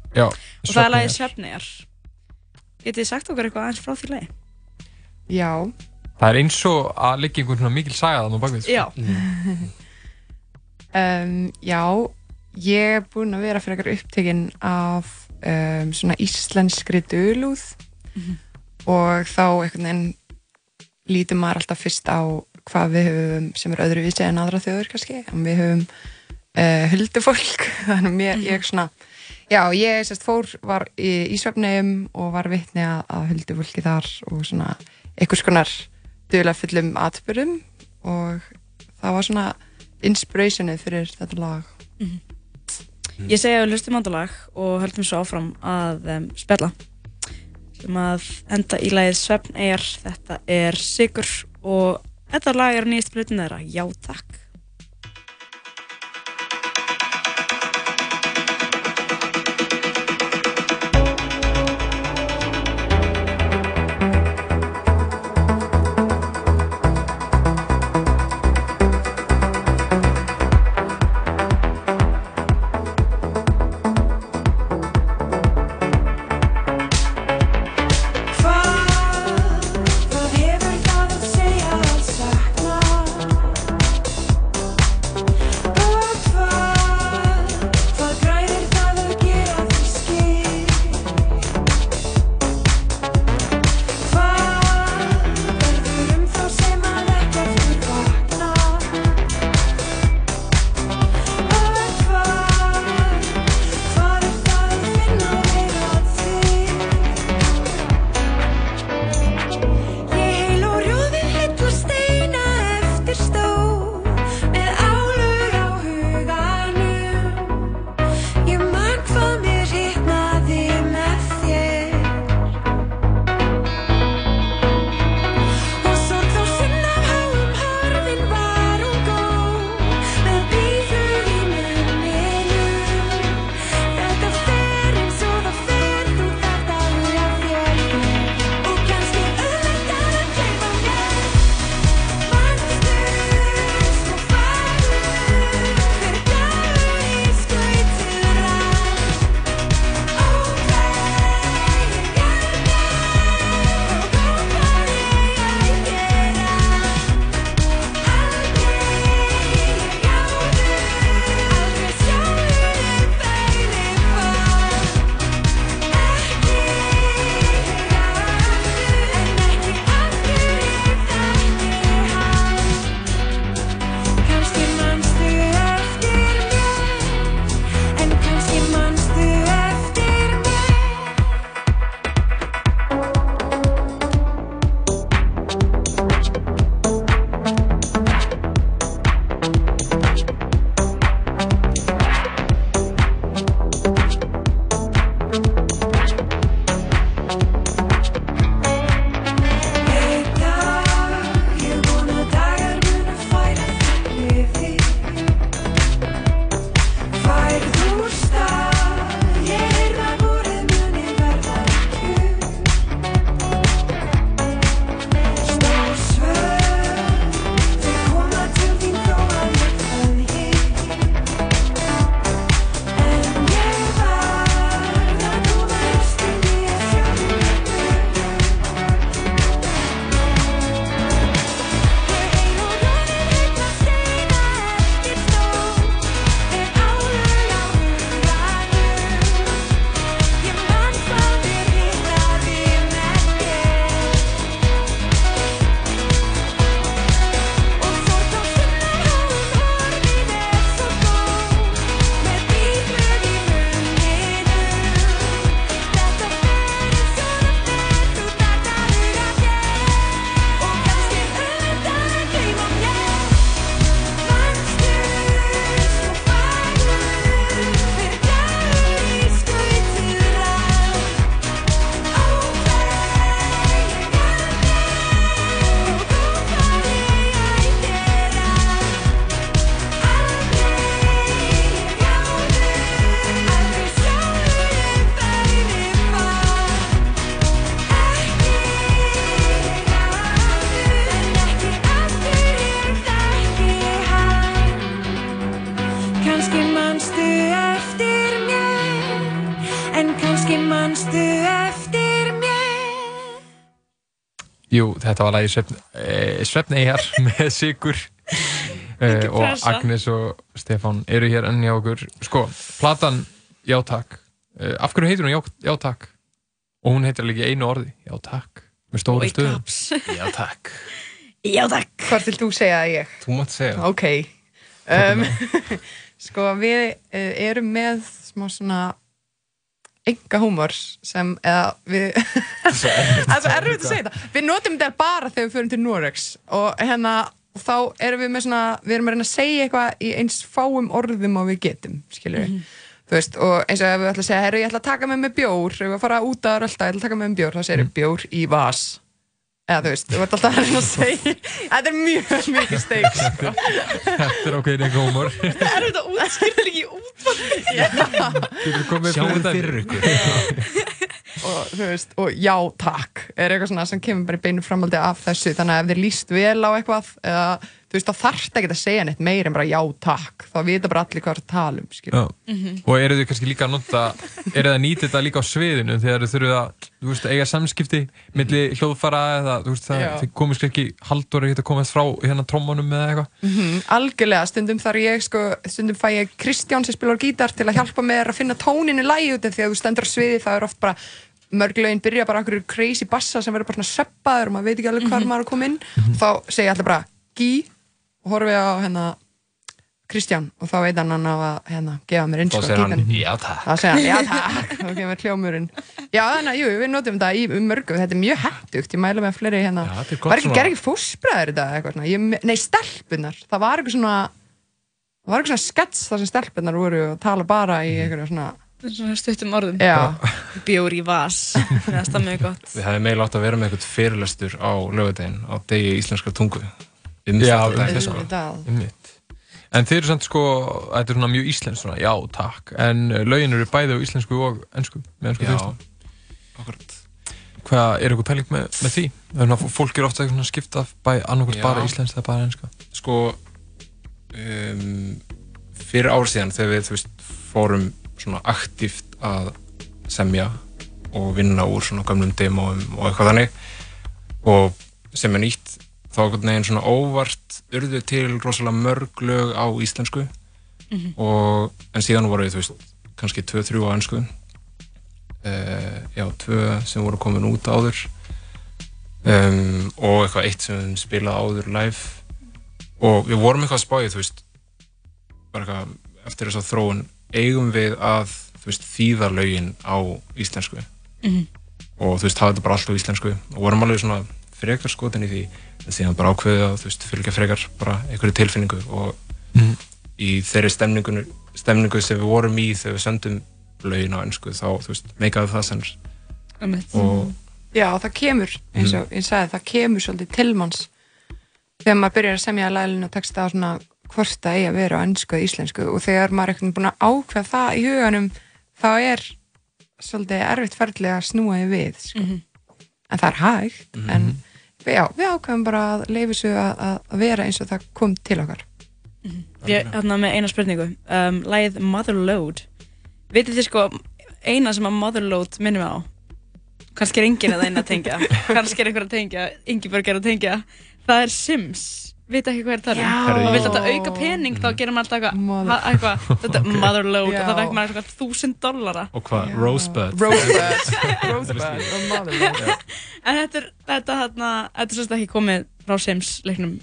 Getið þið sagt okkur eitthvað aðeins frá því lagi? Já. Það er eins og að liggja einhvern svona mikil saga þannig á bakvið Já. um, Já, ég er búin að vera frekar upptekinn af um, svona íslenskri dölúð og þá einhvern veginn lítur maður alltaf fyrst á hvað við höfum sem er öðruvísi en aðra þjóður kannski en við höfum uh, huldufólk þannig að mér, ég svona já, ég sérst fór, var í Ísvefnum og var vitni að, að huldufólki þar og svona einhvers konar duðlega fullum atbyrðum og það var svona inspirationið fyrir þetta lag. Ég segi að við hlustum andalag og höldum svo áfram að um, spjalla. Sem að enda í lagið Svefneyjar þetta er Sigur og þetta lag er nýjast plötun þeirra. Já takk Jú, þetta var lagi Svefn, e, Svefneyjar með Sigur e, og. Agnes og Stefán eru hér enn hjá okkur sko, platan Já takk e, af hverju heitir hún Já, já takk og hún heitir líka einu orði Já takk, með stóru stöðum caps. Já takk Já, takk. Hvort vilt þú segja að ég? Þú mátt segja Ok. Um, sko, við uh, erum með smá svona enga húmor sem, eða við það er erfitt að segja þetta. við notum þetta bara þegar við förum til Norex og hérna þá erum við með svona við erum að reyna að segja eitthvað í eins fáum orðum og við getum, við þú veist, og eins og ef við ætla að segja herru, ég ætla að taka með mig bjór, ef við fara út að rölda ég ætla að taka með mig bjór, þá segir við bjór í vas eða þú veist, þú ert alltaf að segja þetta er mjög mikið steik sko. Þetta er okkur einhver humor Er þetta líka í útvarpi? Getur komið Sjáum dæmi? fyrir ykkur og þú veist, og já takk er eitthvað svona sem kemur bara í beinu framhaldi af þessu, þannig að ef þið líst vel á eitthvað eða þú veist, þá þarft ekki að segja neitt meir en bara já takk, þá vita bara allir hvað er að tala um, skilur Já. og eru þið kannski líka að nota eru þið að nýta þetta líka á sviðinu þegar þið þurfið að þú veist, eiga samskipti milli hljóðfara eða þú veist, það, þið komist ekki haldur að komast frá hérna trommunum eða eitthvað? Mhm, algjörlega, stundum þar ég sko, stundum fæ ég Kristján sem spilar gítar til að hjálpa mér að finna tónin í lægi því að þú stendur á sviði það er oft bara mörg lögin byrja bara okkur crazy bassa sem verður bara svona söppaður og maður veit ekki alveg hvar maður er að koma inn. Þá segja allir bara gí horfi á hérna Kristján og þá veit hann hann að hérna, gefa mér inn Þá sko, segir hann, já takk. þá segir hann já takk þá kemur hljómurinn já þannig að jú, við notum þetta í mörgu þetta er mjög hættugt, ég mæla með fleiri hérna þetta er gott var ekki, svona- gerði ekki fósbræður þetta eitthvað svona, ég, nei stelpunar það var eitthvað svona það var eitthvað svona skets þar sem stelpunar voru og tala bara í eitthvað svona Svona stuttum orðum. Já. Bjór í vas. Það er mjög gott. Við um þetta sko. En þeir eru samt sko, þetta er svona mjög íslenskt svona, já, takk, en uh, lögin eru bæði á íslensku og ennsku, með ennsku. Akkurat. Hvað, er eitthvað pæling með, með því? Þannig að fólk er ofta eitthvað svona skipta bæ, annarkvæmt Já. bara íslenskt eða bara ennska. Sko um, fyrir ár síðan þegar við veist, fórum svona aktíft að semja og vinna úr svona gamlum demóum og eitthvað þannig og sem er nýtt þá veginn svona óvart urðu til rosalega mörg lög á íslensku. Mhm. og en síðan voru þú veist kannski 2-3 á ennsku uh, já, 2 sem voru komin út áður. Um, og eitthvað eitt sem við höfum spilað áður live. Og við vorum eitthvað að spáði þú veist bara eitthvað eftir þess að þróun eigum við að þú veist þýða lögin á íslensku? Mhm. og þú veist hafa þetta bara allt á íslensku? Og vorum alveg svona frekar skotin í því síðan bara ákveðið að þú veist fylgja frekar bara einhverju tilfinningu og Mhm. í þeirri stemningu, stemningu sem við vorum í þegar við sendum lögin á ennsku þá þú veist meikaði það Einmitt. og já það kemur, eins og ég sagði það kemur svolítið tilmanns þegar maður byrjar að semja lælinu og texta á svona hvort það eigi að vera á ennsku eða íslensku og þegar maður er eitthvað búin að ákveða það í huganum þá er svolítið erfitt ferðlega að snúa því við sko. en það er hægt en já, við ákveðum bara að leifa svo að, að- vera eins og það kom til okkar Ég er hérna með eina spurningu. Um, Lægið Motherload. Vitið þið sko, eina sem að Motherload minnum á? Kannski er enginn að eina að tengja. Kannski er einhver að tengja. Ingeborg er að tengja. Það er Sims. Vitið ekki hvað er það Já. um? Og vill þetta auka pening, þá maður alltaf eitthvað, þetta Ok. Motherload, og það vekk maður eitthvað þúsund dollara. og hvað, Rosebud Rosebud Rosebud og Motherlode En þetta er, þetta hérna, þetta er svolítið ekki komið frá Sims leiknum.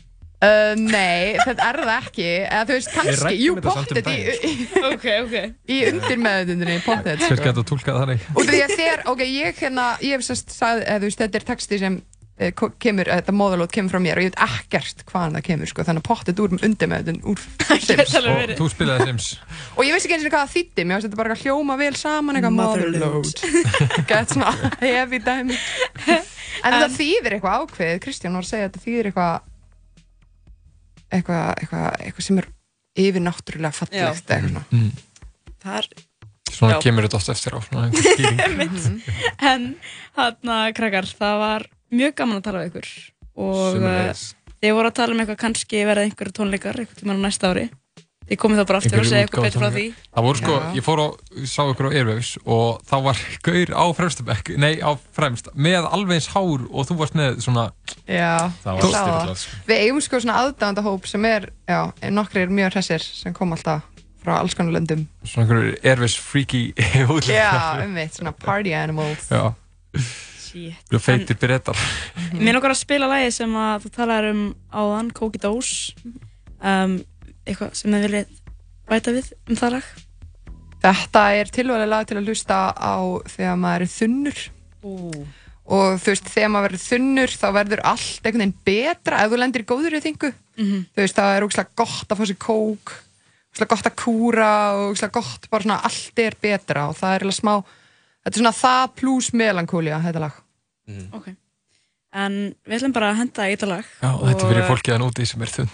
Uh, nei, þetta er það ekki eða þú veist, kannski, jú, um pottet í, Ok, ok. í undirmeðundinni, pottet Hver getur tólkað þannig? út af því að þér, ok, ég hérna ég hef sérst þú veist, þetta er texti sem kemur, eh, þetta móðalót kemur frá mér og ég veit ekkert hvaðan það kemur, sko, þannig að pottet úr undirmeðundin, úr Sims Og þú spilaði Sims. og ég vissi ekki eins og hvað það þýtti, mér þetta bara að hljóma vel saman, eitthvað motherload gett svona heavy dæmi en þetta þýðir eitthvað ákveðið, Kristján var að segja að þetta þýðir eitthvað eitthvað, eitthvað, eitthvað sem er yfirnáttúrulega fallegt eitthvað svona Mm. Það er, Svona Já. kemur þetta oft eftir á. Einmitt. en hérna krakkar, það var mjög gaman að tala við ykkur og Sömuleiðis. þið voru að tala um eitthvað kannski verða einhverju tónleikar einhvern tímann á næsta ári Þið komið þá bara aftur og segja eitthvað betur frá því. Það voru sko, Já. ég fór og sá ykkur á Airwaves og þá var gaur á fremstabekk, nei á fremst, með alveg eins hár og þú varst með svona Já, Það var sá styrlað, sko. Við eigum sko svona aðdándahóp sem er, já, nokkrir mjög hressir sem kom alltaf frá alls konar löndum. svona einhverjur Airwaves freaky. Já, um eitt, svona party animals. Já. Shit. Þú feitir brettar. Mér langar að spila lagi sem að þú talaðir um áðan, Kóki Dós. Um, eitthvað sem þið viljið bæta við um það lag? Þetta er tilvæglega lag til að hlusta á þegar maður er þunnur. Ú. Og þú veist, þegar maður verður þunnur þá verður allt einhvern veginn betra ef þú lendir í góður í þingu. Mhm. Þú veist, það er ógslag gott að fá sér kók, ógslag gott að kúra og ógslag gott bara svona allt er betra og það er eiginlega smá, þetta er svona það pluss melankólia, þetta lag. Ok. En við ætlum bara að henda í þetta lag. Já, og þetta er fyrir fólkið að núti sem er þund.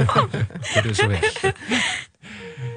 Þetta er svo vel.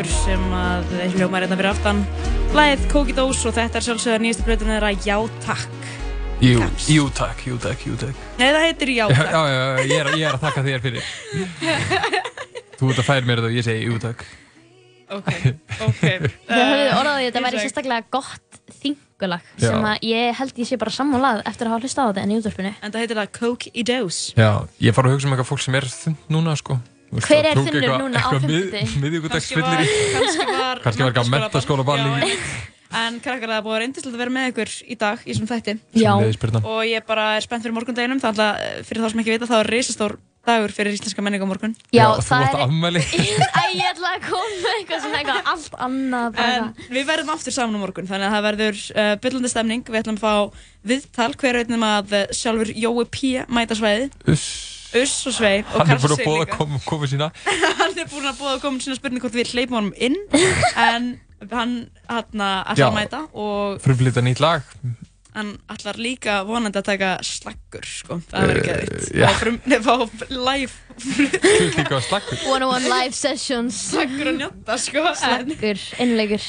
Sigur sem að hljómar hérna fyrir aftan. Lagið Kóki Dós og þetta er sjálfsögðar nýjastu blöðun þeirra Já Takk. Jú, jú takk, jú takk, jú takk. Nei, það heitir Já Já, Takk. já, já, ég er, ég er að þakka þér fyrir. Þú ert að færa mér þetta og ég segi jú takk. Ok, ok. Þau höfðu orðað því að þetta væri sérstaklega gott þing jókalag Já. sem að ég held ég sé bara sammálað eftir að hafa hlustað á þetta en í útvarpinu En það heitir það Coke í dose Já, ég fara að hugsa um eitthvað fólk sem er þund núna sko Hver að er þunnur núna á eitthvað mið- fimmtudag? Miðvikudagsfyllir í Kannski var Kannski var eitthvað mentaskóla balli En krakkar það búið að reyndislegt að vera með ykkur í dag í þessum þætti. Já. Og ég bara er spennt fyrir morgundeginum Það er alltaf, fyrir þá sem ekki vita, þá er risastór dagur fyrir íslenska menningu á morgun. Já, þú það er- afmæli. Ég ætla að koma með eitthvað svona eitthvað allt annað bara En við verðum aftur saman á morgun Þannig að það verður uh, byllandi stemning. Við ætlum að fá viðtal Hver veitnum að uh, sjálfur Jói P. mæta svæði Uss Uss og svei og Hann er búin Karl að bóða að koma sína. Hann er búin að búið að koma sína spurning hvort við hleypum honum inn En hann hann ætlar að mæta Og Frumflýta nýtt lag. hann ætlar líka vonandi að taka slaggur sko. Það verður Eh. Fá frum- nei, Fá live Líka á slaggur. 101 live sessions. Slaggur og njóta sko Slaggur, innlegur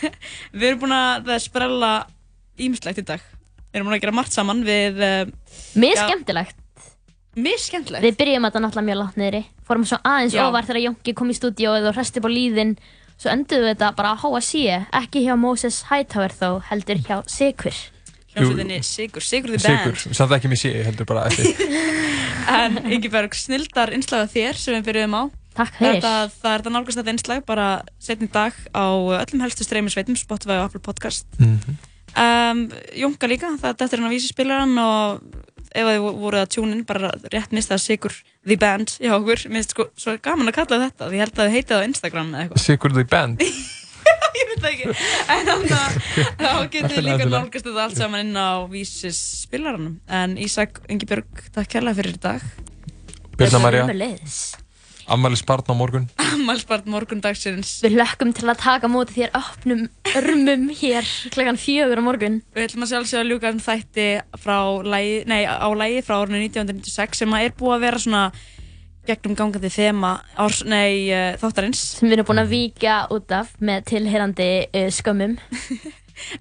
Við erum búin að það sprella ímislegt í dag. Við erum búin að gera margt saman við uh, Mér skemmtilegt Mér skemmtilegt Við byrjum þetta náttúrulega mjög látt niðri. Fórum svo aðeins Já. ofar þegar Jónki kom í stúdíóið og hresti upp á líðin. Svo enduðum við þetta bara á HSC Ekki hjá Moses Hightower þó, heldur hjá Sigur Hljómsveitinni Sigur, Sigur the Sigur, Band. samt ekki mér sé, heldur bara eftir. En Ingeberg, snildar innslag af þér sem við byrjuðum á. Takk fyrir. þetta, Það er þetta nálgast þetta innslag bara setni dag á öllum helstu streymisveitum Spotify og Apple Podcast. Mhm. um, Jónka líka, það er hann að vísi spilaran og ef þið voruð að tjúnin bara rétt mista Sigur the Band hjá okkur, mér finnst sko svo gaman að kalla þetta því ég held að þið heitið á Instagram eða eitthvað. Sigur the Band. Ég veit það ekki. En þannig að þá þið lagi, líka nálgast þetta allt saman inn á vísis spilaranum. En Ísak Ingibjörg, takk kærlega fyrir í dag. Birna María. Sömuleiðis. Ammæli spartn á morgun. Ammælspart morgundagsins. Við lökkum til að taka móti þér öfnum örmum hér klokkan fjögur á morgun. Við ætlum að sjálfsögja að ljúka um þætti lægi, nei, á lægi frá árinu 1996 sem er búið að vera svona gegnum gangandi þema árs, nei, uh, þáttarins. Sem við erum búin að víkja út af með tilheyrandi uh, skömmum.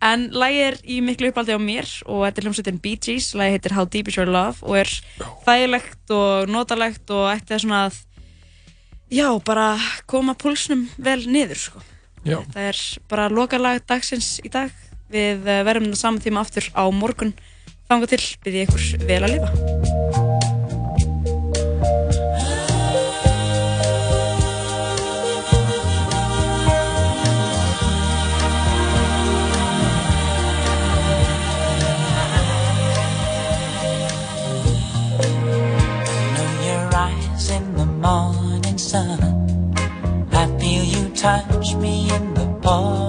En lægi er í miklu uppaldi á mér og þetta er hljómsveitin Bee Gees, lægi heitir How Deep Is Your Love og er þægilegt og notalegt og að svona að já, bara koma púlsnum vel niður sko. Já. Það er bara lokalag dagsins í dag við eh, verðum það saman tíma aftur á morgun þanga til byrði ég ykkur vel að lifa morning sun. I feel you touch me in